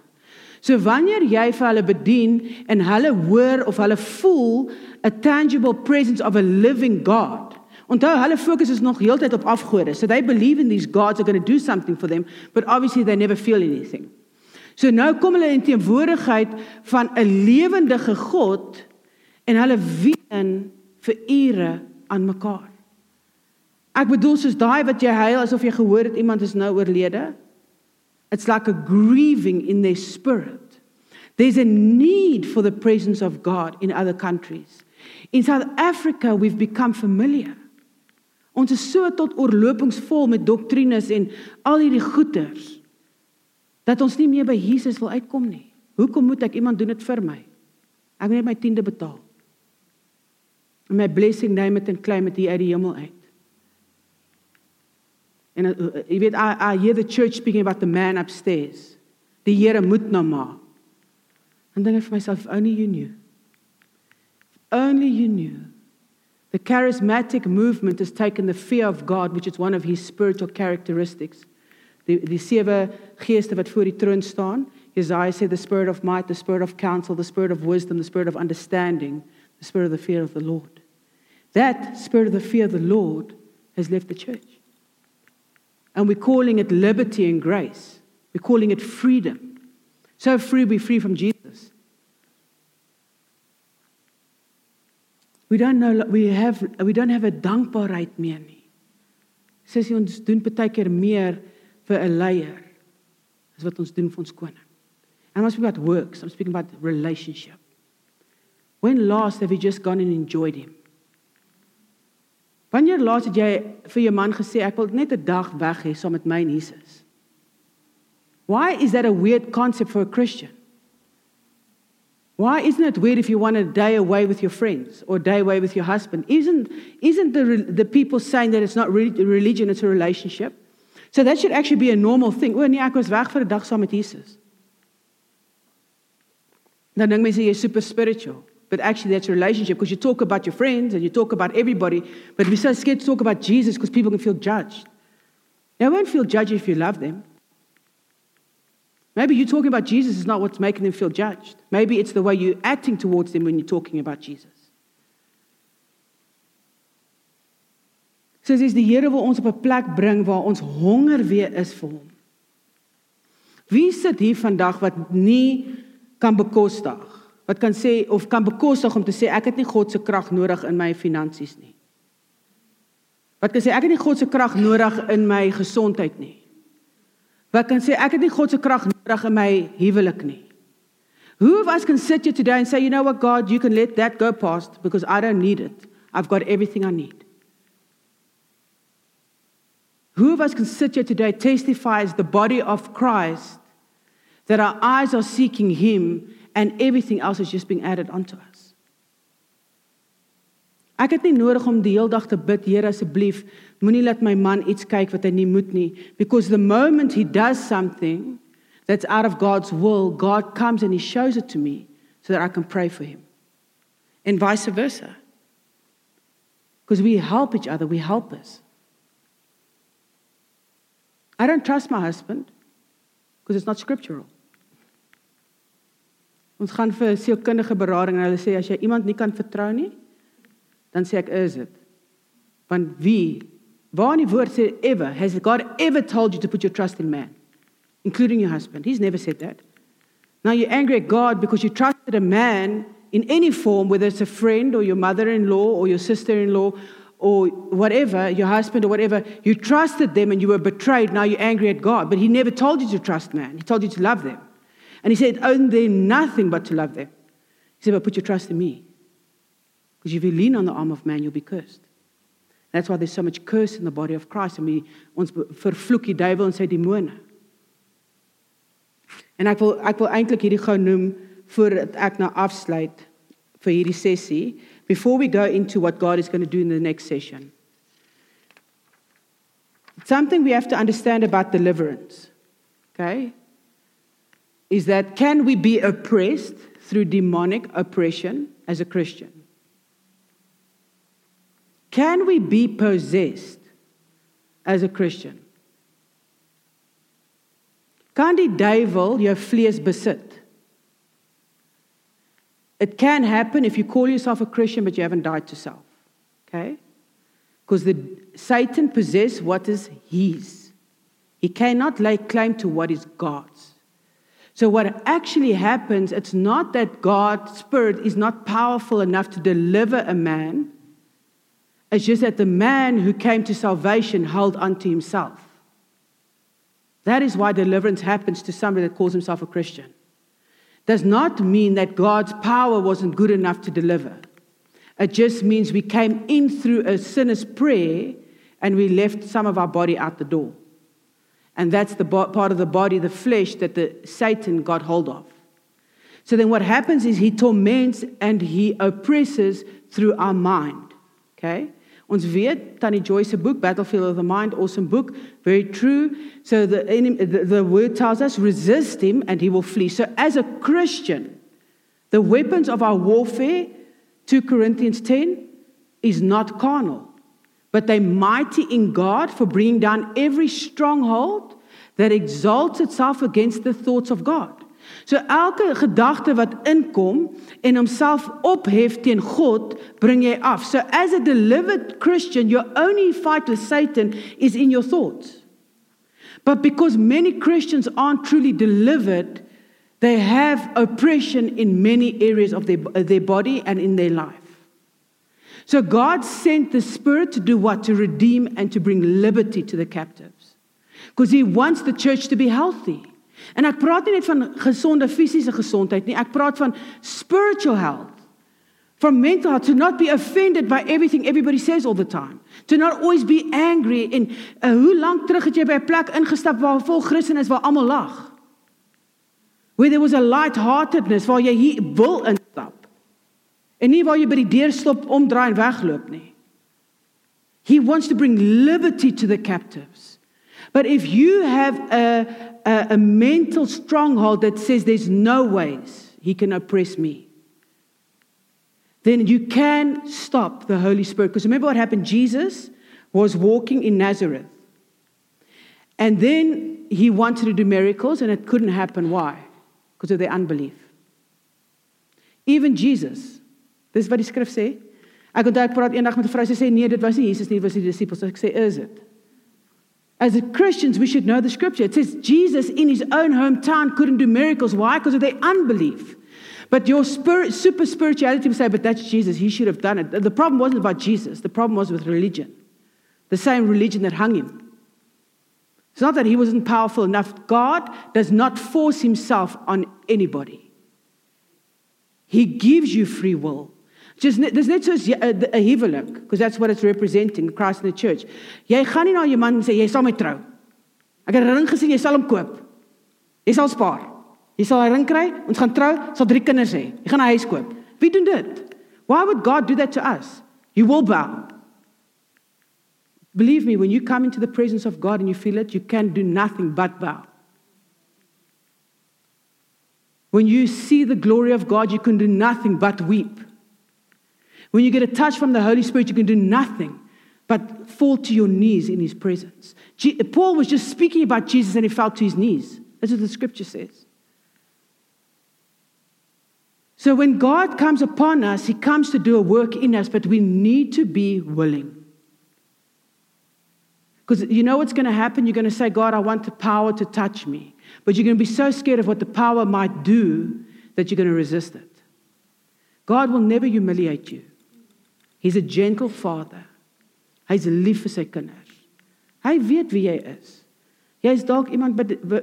So wanneer jy vir hulle bedien en hulle hoor of hulle voel a tangible presence of a living God, Onthou, hulle fokus is nog heeltyd op afgode. So they believe in these gods are going to do something for them, but obviously they never feel anything. So nou kom hulle in teenwoordigheid van 'n lewendige God en hulle ween vir ure aan mekaar. Ek bedoel soos daai wat jy huil asof jy gehoor het iemand is nou oorlede. It's like a grieving in their spirit. There's a need for the presence of God in other countries. In South Africa we've become familiar. Ons is so tot oorlopings vol met doktrines en al hierdie goeters dat ons nie meer by Jesus wil uitkom nie. Hoekom moet ek iemand doen dit vir my? Ek moet net my tiende betaal. En my blessing neem dit en claim dit uit die hemel uit. En uh, jy weet I, I hear the church speaking about the man upstairs. Die Here moet nou maar. En dink vir myself only you knew. Only you knew. The charismatic movement has taken the fear of God, which is one of his spiritual characteristics. Die die sewe geeste wat voor die troon staan. Isaiah said the spirit of might, the spirit of counsel, the spirit of wisdom, the spirit of understanding, the spirit of the fear of the Lord. That spirit of the fear of the Lord has left the church. And we're calling it liberty and grace. We're calling it freedom. So free, we're free from Jesus. We don't know we have we don't have a dankbaarheid meer nie. Sissie ons doen baie keer meer vir 'n leier as wat ons doen vir ons koning. And I'm speaking about works, I'm speaking about relationship. When last have you just gone and enjoyed him? Wanneer laas het jy vir jou man gesê ek wil net 'n dag weg hê saam met my en Jesus? Why is that a weird concept for a Christian? Why isn't it weird if you want a day away with your friends or a day away with your husband? Isn't, isn't the, the people saying that it's not really religion, it's a relationship? So that should actually be a normal thing. O nee, ek was weg vir 'n dag saam met Jesus. Dan dink mense jy's super spiritual. But actually that's a relationship because you talk about your friends and you talk about everybody, but we're so scared to talk about Jesus because people can feel judged. They won't feel judged if you love them. Maybe you talking about Jesus is not what's making them feel judged. Maybe it's the way you're acting towards them when you're talking about Jesus. So dis die Here wil ons op 'n plek bring waar ons honger weer is vir hom. Wie sit hier vandag wat nie kan bekostig? Wat kan sê of kan bekostig om te sê ek het nie God se krag nodig in my finansies nie. Wat kan sê ek het nie God se krag nodig in my gesondheid nie. Wat kan sê ek het nie God se krag nodig in my huwelik nie. Who of us can sit here today and say, you know what, God, you can let that go past because I don't need it. I've got everything I need. Who of us can sit here today testifies the body of Christ that our eyes are seeking Him and everything else is just being added onto us? Ek het nie nodig om die hele dag te bid, Here asseblief, moenie laat my man iets kyk wat hy nie moet nie, because the moment he does something that's out of God's will, God comes and he shows it to me so that I can pray for him. And vice versa. Because we help each other, we help us. I don't trust my husband because it's not scriptural. Ons gaan vir sielkundige berading en hulle sê as jy iemand nie kan vertrou nie, dan sê ek is dit. Want wie waar in die woord sê ever has God ever told you to put your trust in man, including your husband? He's never said that. Now you're angry at God because you trusted a man in any form, whether it's a friend or your mother-in-law or your sister-in-law or whatever, your husband or whatever, you trusted them and you were betrayed. Now you're angry at God. But He never told you to trust man, He told you to love them. And He said, Own them nothing but to love them. He said, But put your trust in me. Because if you lean on the arm of man, you'll be cursed. That's why there's so much curse in the body of Christ. And we ons vervloek die duivel en sy demone. En ek wil ek wil eintlik hierdie gou noem voordat ek nou afsluit vir hierdie sessie before we go into what God is going to do in the next session. Something we have to understand about deliverance, okay, is that can we be oppressed through demonic oppression as a Christian? Can we be possessed as a Christian? Kan die duivel jou vlees besit? It can happen if you call yourself a Christian but you haven't died to self. Okay? Because the Satan possesses what is his. He cannot lay claim to what is God's. So what actually happens, it's not that God's spirit is not powerful enough to deliver a man. It's just that the man who came to salvation held onto himself. That is why deliverance happens to somebody that calls himself a Christian does not mean that God's power wasn't good enough to deliver. It just means we came in through a sinner's prayer and we left some of our body out the door. And that's the bo- part of the body, the flesh, that the Satan got hold of. So then what happens is he torments and he oppresses through our mind. Okay? Ons weet Tannie Joyce se boek Battlefield of the Mind, awesome book, very true. So the, the, the word tells us resist him and he will flee. So as a Christian, the weapons of our warfare, 2 Corinthians 10, is not carnal, but they mighty in God for bringing down every stronghold that exalts itself against the thoughts of God. So elke gedagte wat inkom en homself ophef teen God, bring jy af. So as a delivered Christian, your only fight with Satan is in your thoughts. But because many Christians aren't truly delivered, they have oppression in many areas of their, their body and in their life. So God sent the Spirit to do what? To redeem and to bring liberty to the captives. Because He wants the church to be healthy. En ek praat nie net van gesonde fisiese gesondheid nie, ek praat van spiritual health. From mental health, to not be offended by everything everybody says all the time. To not always be angry. En uh, hoe lank terug het jy by 'n plek ingestap waar vol Christene is waar almal lag? Where there was a light-heartedness waar jy hier wil instap. En nie waar jy by die deur stop, omdraai en wegloop nie. He wants to bring liberty to the captives. But if you have a a, a mental stronghold that says there's no ways he can oppress me, then you can stop the Holy Spirit. Because remember what happened? Jesus was walking in Nazareth. And then he wanted to do miracles and it couldn't happen. Why? Because of their unbelief. Even Jesus, dis wat die skrif sê. Ek onthou ek praat eendag met 'n vrou sy sê nee, dit was nie Jesus nie, dit was die disippels. Ek sê, "Is dit?" As Christians, we should know the scripture. It says Jesus in his own hometown couldn't do miracles. Why? Because of their unbelief. But your spirit, super spirituality would say, but that's Jesus. He should have done it. The problem wasn't about Jesus. The problem was with religion. The same religion that hung him. It's not that he wasn't powerful enough. God does not force himself on anybody. He gives you free will. Just dis net soos 'n huwelik, because that's what it's representing, Christ in the church. Jy gaan nie na jou man sê jy sal my trou. Ek het 'n ring gesien, jy sal hom koop. Jy sal spaar. Jy sal 'n ring kry, ons gaan trou, sal drie kinders hê. Jy gaan 'n huis koop. Wie doen dit? Why would God do that to us? You will bow. Believe me, when you come into the presence of God and you feel it, you can do nothing but bow. When you see the glory of God, you can do nothing but weep. When you get a touch from the Holy Spirit, you can do nothing but fall to your knees in His presence. Paul was just speaking about Jesus and he fell to his knees. That's what the scripture says. So when God comes upon us, He comes to do a work in us, but we need to be willing. Because you know what's going to happen? You're going to say, God, I want the power to touch me. But you're going to be so scared of what the power might do that you're going to resist it. God will never humiliate you. He's a gentle father. Hy's lief vir sy kinders. Hy weet wie jy is. Jy's dalk iemand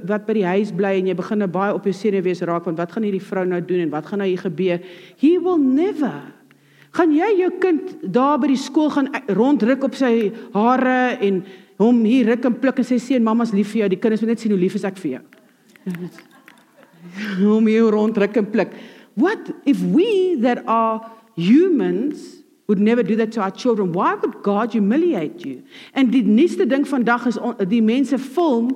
wat by die huis bly en jy begin nou baie op jou senuwees raak want wat gaan hierdie vrou nou doen en wat gaan nou hier gebeur? He will never. Gaan jy jou kind daar by die skool gaan rondruk op sy hare en hom hier ruk en pluk en sê seun mamma's lief vir jou. Die kinders moet net sien hoe lief is ek vir jou. hom hier rondruk en pluk. What if we that are humans would never do that to our children. Why would God humiliate you? En die nuutste ding vandag is die mense film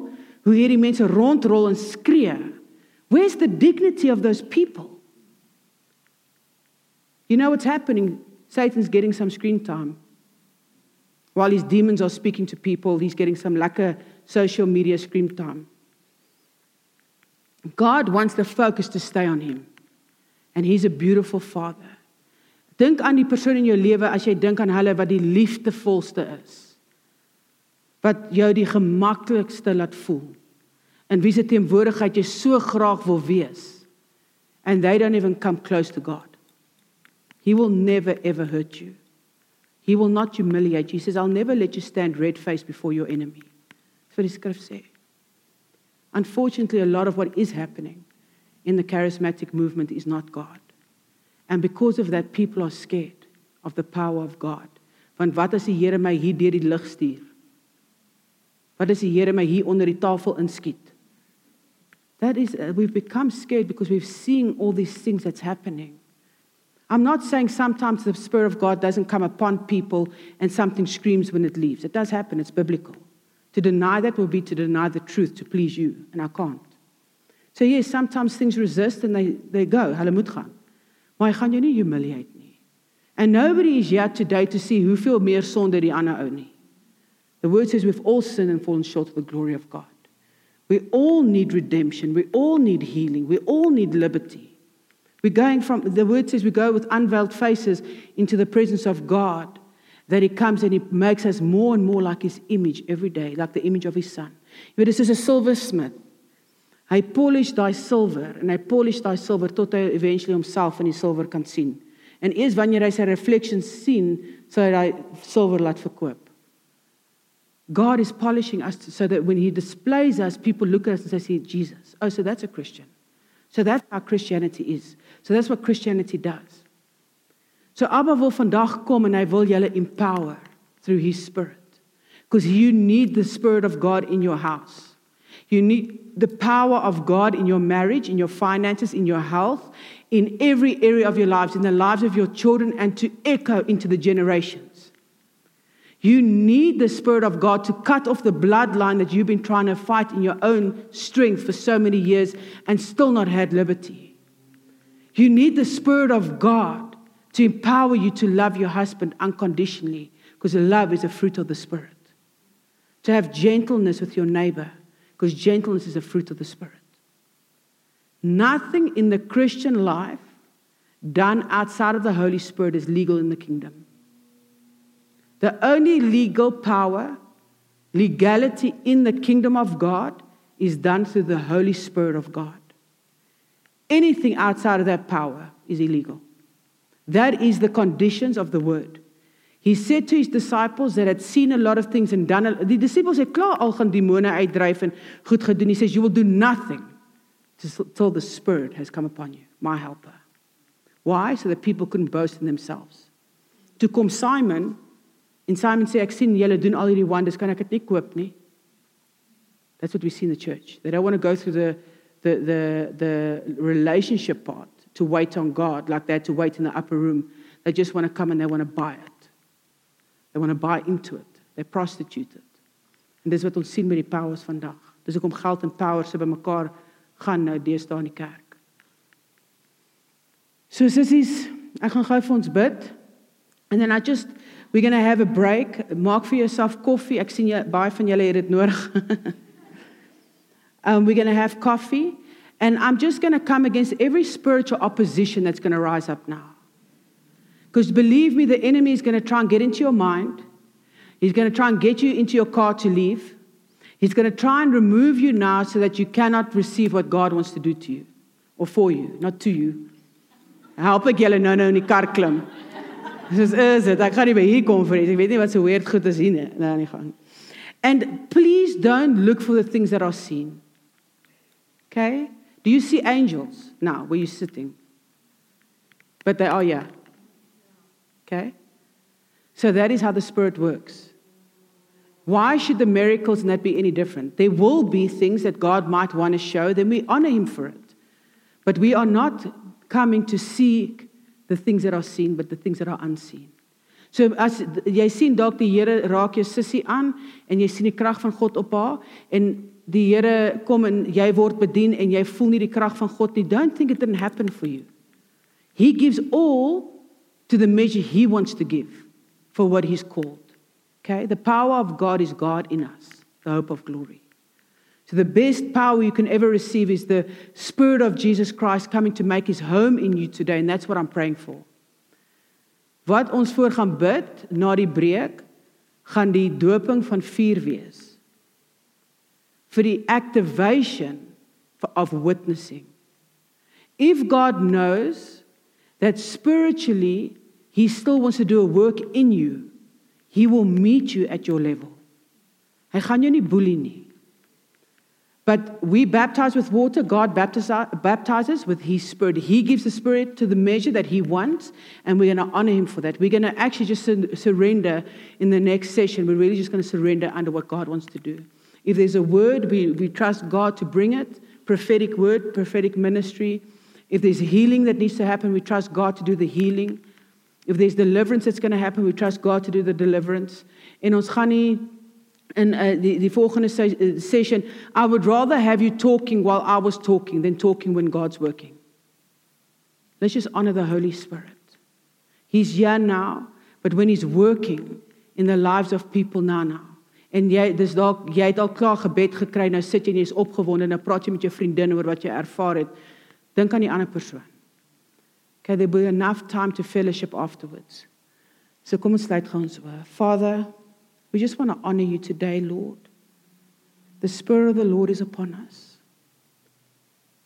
hoe hierdie mense rondrol en skree. Where's the dignity of those people? You know what's happening? Satan's getting some screen time. While his demons are speaking to people, he's getting some lekker social media screen time. God wants the focus to stay on him. And he's a beautiful father. Dink aan die persoon in jou lewe as jy dink aan hulle wat die liefdevolste is. Wat jou die gemaklikste laat voel. En wie se teenwoordigheid jy so graag wil wees. And they don't even come close to God. He will never ever hurt you. He will not humiliate you. He says I'll never let you stand red-faced before your enemy. That's what die skrif sê. Unfortunately a lot of what is happening in the charismatic movement is not God. And because of that people are scared of the power of God. Want wat as die Here my hier deur die lig stuur? Wat as die Here my hier onder die tafel inskiet? That is uh, we've become scared because we've seen all these things that's happening. I'm not saying sometimes the spirit of God doesn't come upon people and something screams when it leaves. It does happen, it's biblical. To deny that will be to deny the truth to please you, and I can't. So yes, sometimes things resist and they, they go. Hulle moet gaan. Maar hy gaan jou nie humiliate nie. And nobody is yet today to see hoeveel meer sonde die ander ou nie. The word says we've all sinned and fallen short of the glory of God. We all need redemption. We all need healing. We all need liberty. We're going from, the word says we go with unveiled faces into the presence of God, that He comes and He makes us more and more like His image every day, like the image of His Son. You know, this is a silversmith. Hy polish daai silwer en hy polish daai silwer tot hy eventually homself in die silwer kan sien. En eers wanneer hy sy reflection sien, sal hy daai silwer laat verkoop. God is polishing us so that when he displays us, people look at us and say, see Jesus. Oh, so that's a Christian. So that's how Christianity is. So that's what Christianity does. So Abba wil vandag kom en hy wil julle empower through his spirit. Because you need the spirit of God in your house. You need the power of God in your marriage, in your finances, in your health, in every area of your lives, in the lives of your children, and to echo into the generations. You need the Spirit of God to cut off the bloodline that you've been trying to fight in your own strength for so many years and still not had liberty. You need the Spirit of God to empower you to love your husband unconditionally because love is a fruit of the Spirit. To have gentleness with your neighbor because gentleness is a fruit of the Spirit. Nothing in the Christian life done outside of the Holy Spirit is legal in the kingdom. The only legal power, legality in the kingdom of God is done through the Holy Spirit of God. Anything outside of that power is illegal. That is the conditions of the word. He said to his disciples that had seen a lot of things and done a, die disciples het klaar al gaan demone uitdryf en goed gedoen. He says you will do nothing till the spirit has come upon you, my helper. Why? So that people couldn't boast in themselves. Toe kom Simon en Simon sê ek sien julle doen al hierdie wonders, kan ek dit nie koop nie? That's what we see in the church. They don't want to go through the the the the relationship part to wait on God like that to wait in the upper room. They just want to come and they want to buy it. They want to buy into it. They prostitute it. En dis wat ons sien met die powers vandag. Dis hoekom geld en powers se bymekaar gaan nou deesdae in die kerk. So sissies, ek gaan gou vir ons bid. And then I just we're going to have a break. Maak vir jouself koffie. Ek sien jy baie van julle het dit nodig. um we're going to have coffee and I'm just going to come against every spiritual opposition that's going to rise up now. Because believe me, the enemy is going to try and get into your mind. He's going to try and get you into your car to leave. He's going to try and remove you now so that you cannot receive what God wants to do to you or for you, not to you. Help ek julle nou nou kar klim. Is dit. Ek gaan nie by hier kom vir Ek weet nie wat so weird goed is hier nie. Nou nie gaan. And please don't look for the things that are seen. Okay? Do you see angels now where you're sitting? But they are here. Okay? So that is how the Spirit works. Why should the miracles not be any different? There will be things that God might want to show, then we honor Him for it. But we are not coming to seek the things that are seen, but the things that are unseen. So as jy sien dalk die Here raak jou sussie aan en jy sien die krag van God op haar en die Here kom en jy word bedien en jy voel nie die krag van God nie. Don't think it didn't happen for you. He gives all to the measure He wants to give for what He's called. Okay? The power of God is God in us, the hope of glory. So, the best power you can ever receive is the Spirit of Jesus Christ coming to make His home in you today, and that's what I'm praying for. Wat ons voor gaan bid na die breek, gaan die doping van vuur wees. For the activation of witnessing. If God knows that spiritually He still wants to do a work in you, He will meet you at your level. Hy gaan jou nie boelie nie. But we baptize with water, God baptizes with His Spirit. He gives the Spirit to the measure that He wants, and we're going to honor Him for that. We're going to actually just surrender in the next session. We're really just going to surrender under what God wants to do. If there's a word, we, we trust God to bring it prophetic word, prophetic ministry. If there's healing that needs to happen, we trust God to do the healing. If there's deliverance that's going to happen, we trust God to do the deliverance. Ons gaan nie in uh, die die volgende uh, session, I would rather have you talking while I was talking than talking when God's working. Let's just honor the Holy Spirit. He's here now, but when he's working in the lives of people now now. En jy dis dalk jy het al klaar gebed gekry, nou sit jy en jy's opgewonde en nou praat jy met jou vriendin oor wat jy ervaar het. Dink aan die ander persoon. Okay, there will be enough time to fellowship afterwards. So kom ons sluit gou ons oë. Father, we just want to honor you today, Lord. The spirit of the Lord is upon us.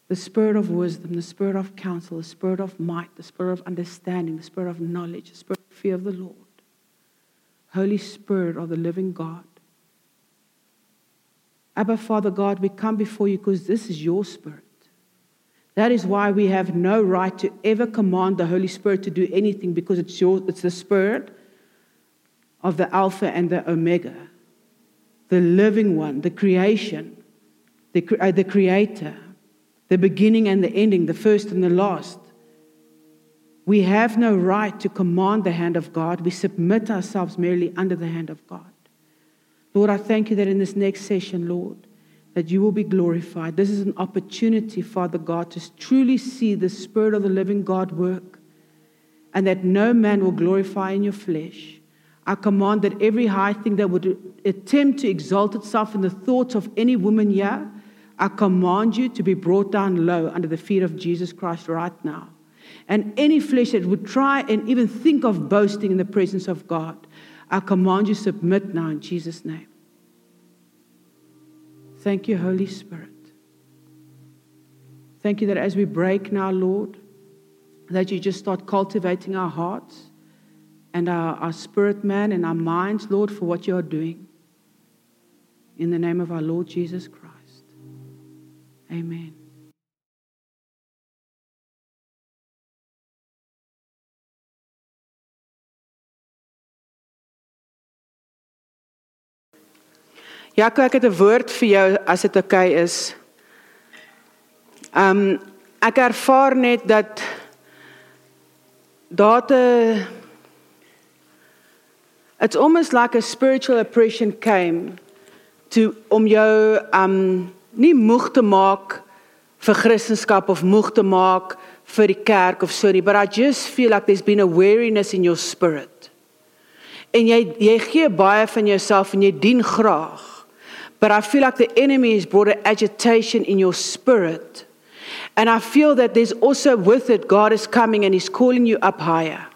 The spirit of wisdom, the spirit of counsel, the spirit of might, the spirit of understanding, the spirit of knowledge, the spirit of fear of the Lord. Holy Spirit of the living God. Abba, Father God, we come before you because this is your spirit. That is why we have no right to ever command the Holy Spirit to do anything because it's, your, it's the spirit of the Alpha and the Omega, the living one, the creation, the, uh, the creator, the beginning and the ending, the first and the last. We have no right to command the hand of God. We submit ourselves merely under the hand of God. Lord, I thank you that in this next session, Lord, that you will be glorified. This is an opportunity, Father God, to truly see the Spirit of the living God work and that no man will glorify in your flesh. I command that every high thing that would attempt to exalt itself in the thoughts of any woman here, I command you to be brought down low under the feet of Jesus Christ right now. And any flesh that would try and even think of boasting in the presence of God, I command you submit now in Jesus' name. Thank you, Holy Spirit. Thank you that as we break now, Lord, that you just start cultivating our hearts and our, our spirit man and our minds, Lord, for what you are doing. In the name of our Lord Jesus Christ. Amen. Jaco, ek het 'n woord vir jou as dit oukei okay is. Um ek ervaar net dat date it's almost like a spiritual oppression came to om jou um nie moeg te maak vir Christendom of moeg te maak vir die kerk of so nie, but I just feel like there's been a weariness in your spirit. En jy jy gee baie van jouself en jy dien graag. But I feel like the enemy has brought an agitation in your spirit. And I feel that there's also with it, God is coming and He's calling you up higher.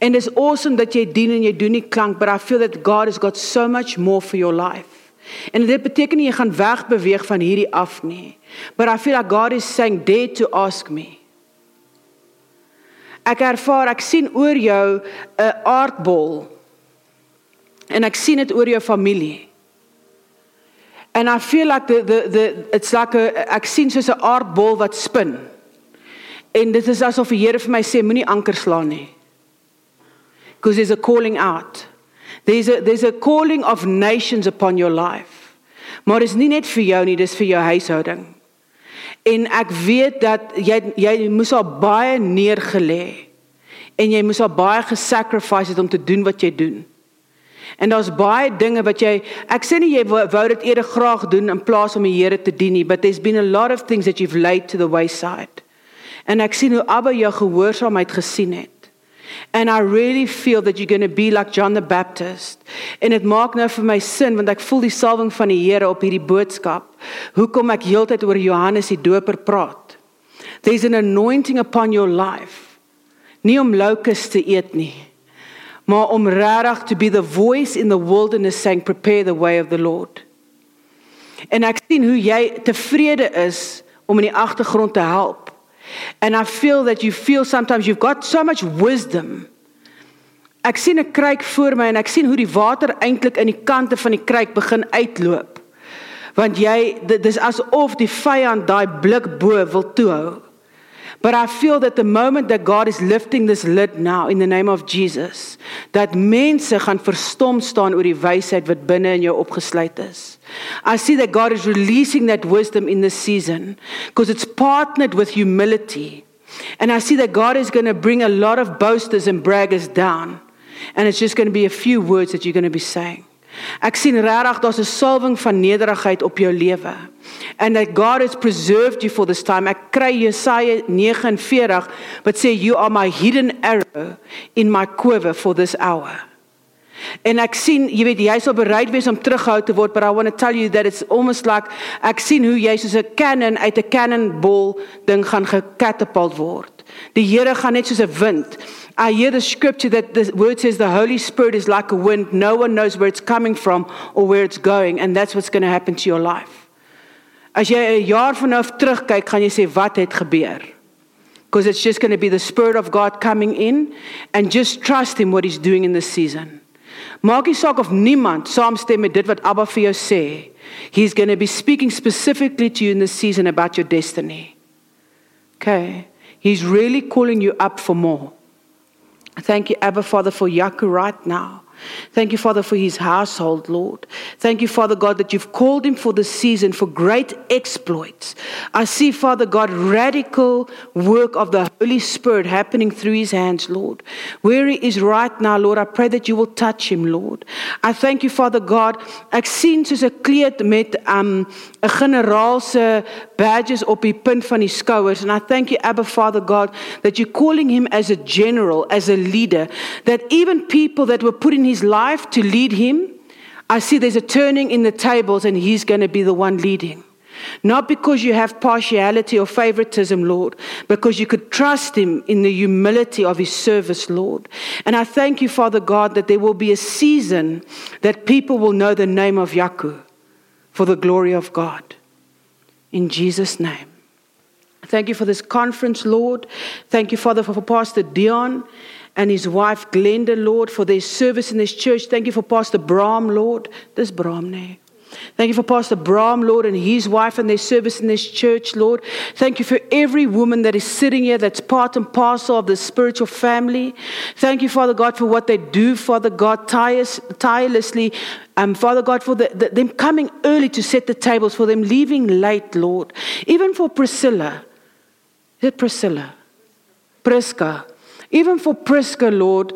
And it's awesome that jy dien en jy doen nie but I feel that God has got so much more for your life. En dit beteken nie jy gaan wegbeweeg van hierdie af nie. But I feel like God is saying dare to ask me. Ek ervaar, ek sien oor jou 'n aardbol. En ek sien dit oor jou familie. And I feel like the the the it's like a ek sien soos 'n aardbol wat spin. En dit is asof die Here vir my sê moenie anker slaan nie. Because there's a calling out. There's a there's a calling of nations upon your life. Maar is nie net vir jou nie, dis vir jou huishouding. En ek weet dat jy jy moes al baie neergelê en jy moes al baie gesacrifice het om te doen wat jy doen. En daar's baie dinge wat jy ek sê nie jy wou, wou dit eerder graag doen in plaas om die Here te dien nie, but there's been a lot of things that you've laid to the wayside. En ek sien hoe Abba jou gehoorsaamheid gesien het. And I really feel that you're going to be like John the Baptist. En dit maak nou vir my sin want ek voel die salwing van die Here op hierdie boodskap. Hoekom ek heeltyd oor Johannes die Doper praat. There's an anointing upon your life. Nie om locusts te eet nie maar om regtig to be the voice in the wilderness saying prepare the way of the Lord. En ek sien hoe jy tevrede is om in die agtergrond te help. And I feel that you feel sometimes you've got so much wisdom. Ek sien 'n kruik voor my en ek sien hoe die water eintlik in die kante van die kruik begin uitloop. Want jy dis asof die vyand daai blik bo wil toehou. But I feel that the moment that God is lifting this lid now in the name of Jesus, that mense gaan verstom staan oor die wysheid wat binne in jou opgesluit is. I see that God is releasing that wisdom in this season because it's partnered with humility. And I see that God is going to bring a lot of boasters and braggers down. And it's just going to be a few words that you're going to be saying. Ek sien regtig daar's 'n salwing van nederigheid op jou lewe. And that God has preserved you for this time. Ek kry Jesaja 49 wat sê you are my hidden arrow in my quiver for this hour. En ek sien, jy weet, jy sal bereid wees om terughou te word, but I want to tell you that it's almost like ek sien hoe jy soos 'n cannon uit 'n cannonball ding gaan gekatapult word. Die Here gaan net soos 'n wind I hear the scripture that the word says the Holy Spirit is like a wind. No one knows where it's coming from or where it's going. And that's what's going to happen to your life. As jy 'n jaar van nou terugkyk, gaan jy sê wat het gebeur? Because it's just going to be the spirit of God coming in and just trust him what he's doing in this season. Maak nie saak of niemand saamstem met dit wat Abba vir jou sê. He's going to be speaking specifically to you in this season about your destiny. Okay. He's really calling you up for more. Thank you, Abba Father, for Jaco right now. Thank you, Father, for his household, Lord. Thank you, Father God, that you've called him for this season for great exploits. I see, Father God, radical work of the Holy Spirit happening through his hands, Lord. Where he is right now, Lord, I pray that you will touch him, Lord. I thank you, Father God. Ek sien soos 'n kleed met um 'n generaal se badges op die punt van die skouers and I thank you Abba Father God that you're calling him as a general, as a leader, that even people that were put in his life to lead him, I see there's a turning in the tables and he's going to be the one leading. Not because you have partiality or favoritism, Lord, because you could trust Him in the humility of His service, Lord. And I thank you, Father God, that there will be a season that people will know the name of Jaco for the glory of God. In Jesus' name. Thank you for this conference, Lord. Thank you, Father, for Pastor Dion. And his wife Glenda, Lord, for their service in this church. Thank you for Pastor Brahm, Lord. This Brahm. Thank you for Pastor Brahm, Lord, and his wife and their service in this church, Lord. Thank you for every woman that is sitting here that's part and parcel of the spiritual family. Thank you, Father God, for what they do, Father God, tirelessly. Um, Father God, for the, the, them coming early to set the tables, for them leaving late, Lord. Even for Priscilla. Is it Priscilla? Prisca. Even for Prisca, Lord.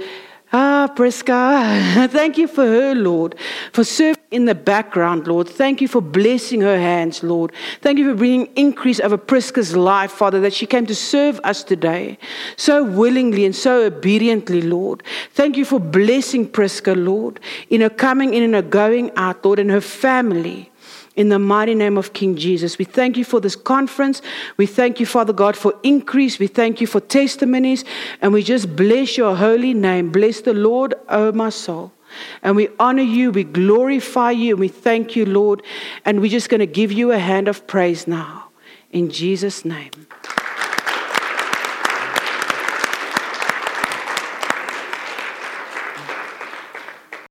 Ah, Prisca, thank you for her, Lord, for serving in the background, Lord. Thank you for blessing her hands, Lord. Thank you for bringing increase over Prisca's life, Father, that she came to serve us today so willingly and so obediently, Lord. Thank you for blessing Prisca, Lord, in her coming in and her going out, Lord, and her family. In the mighty name of King Jesus, we thank you for this conference. We thank you, Father God, for increase. We thank you for testimonies. And we just bless your holy name. Bless the Lord, O my soul. And we honor you, we glorify you, and we thank you, Lord. And we're just going to give you a hand of praise now. In Jesus' name.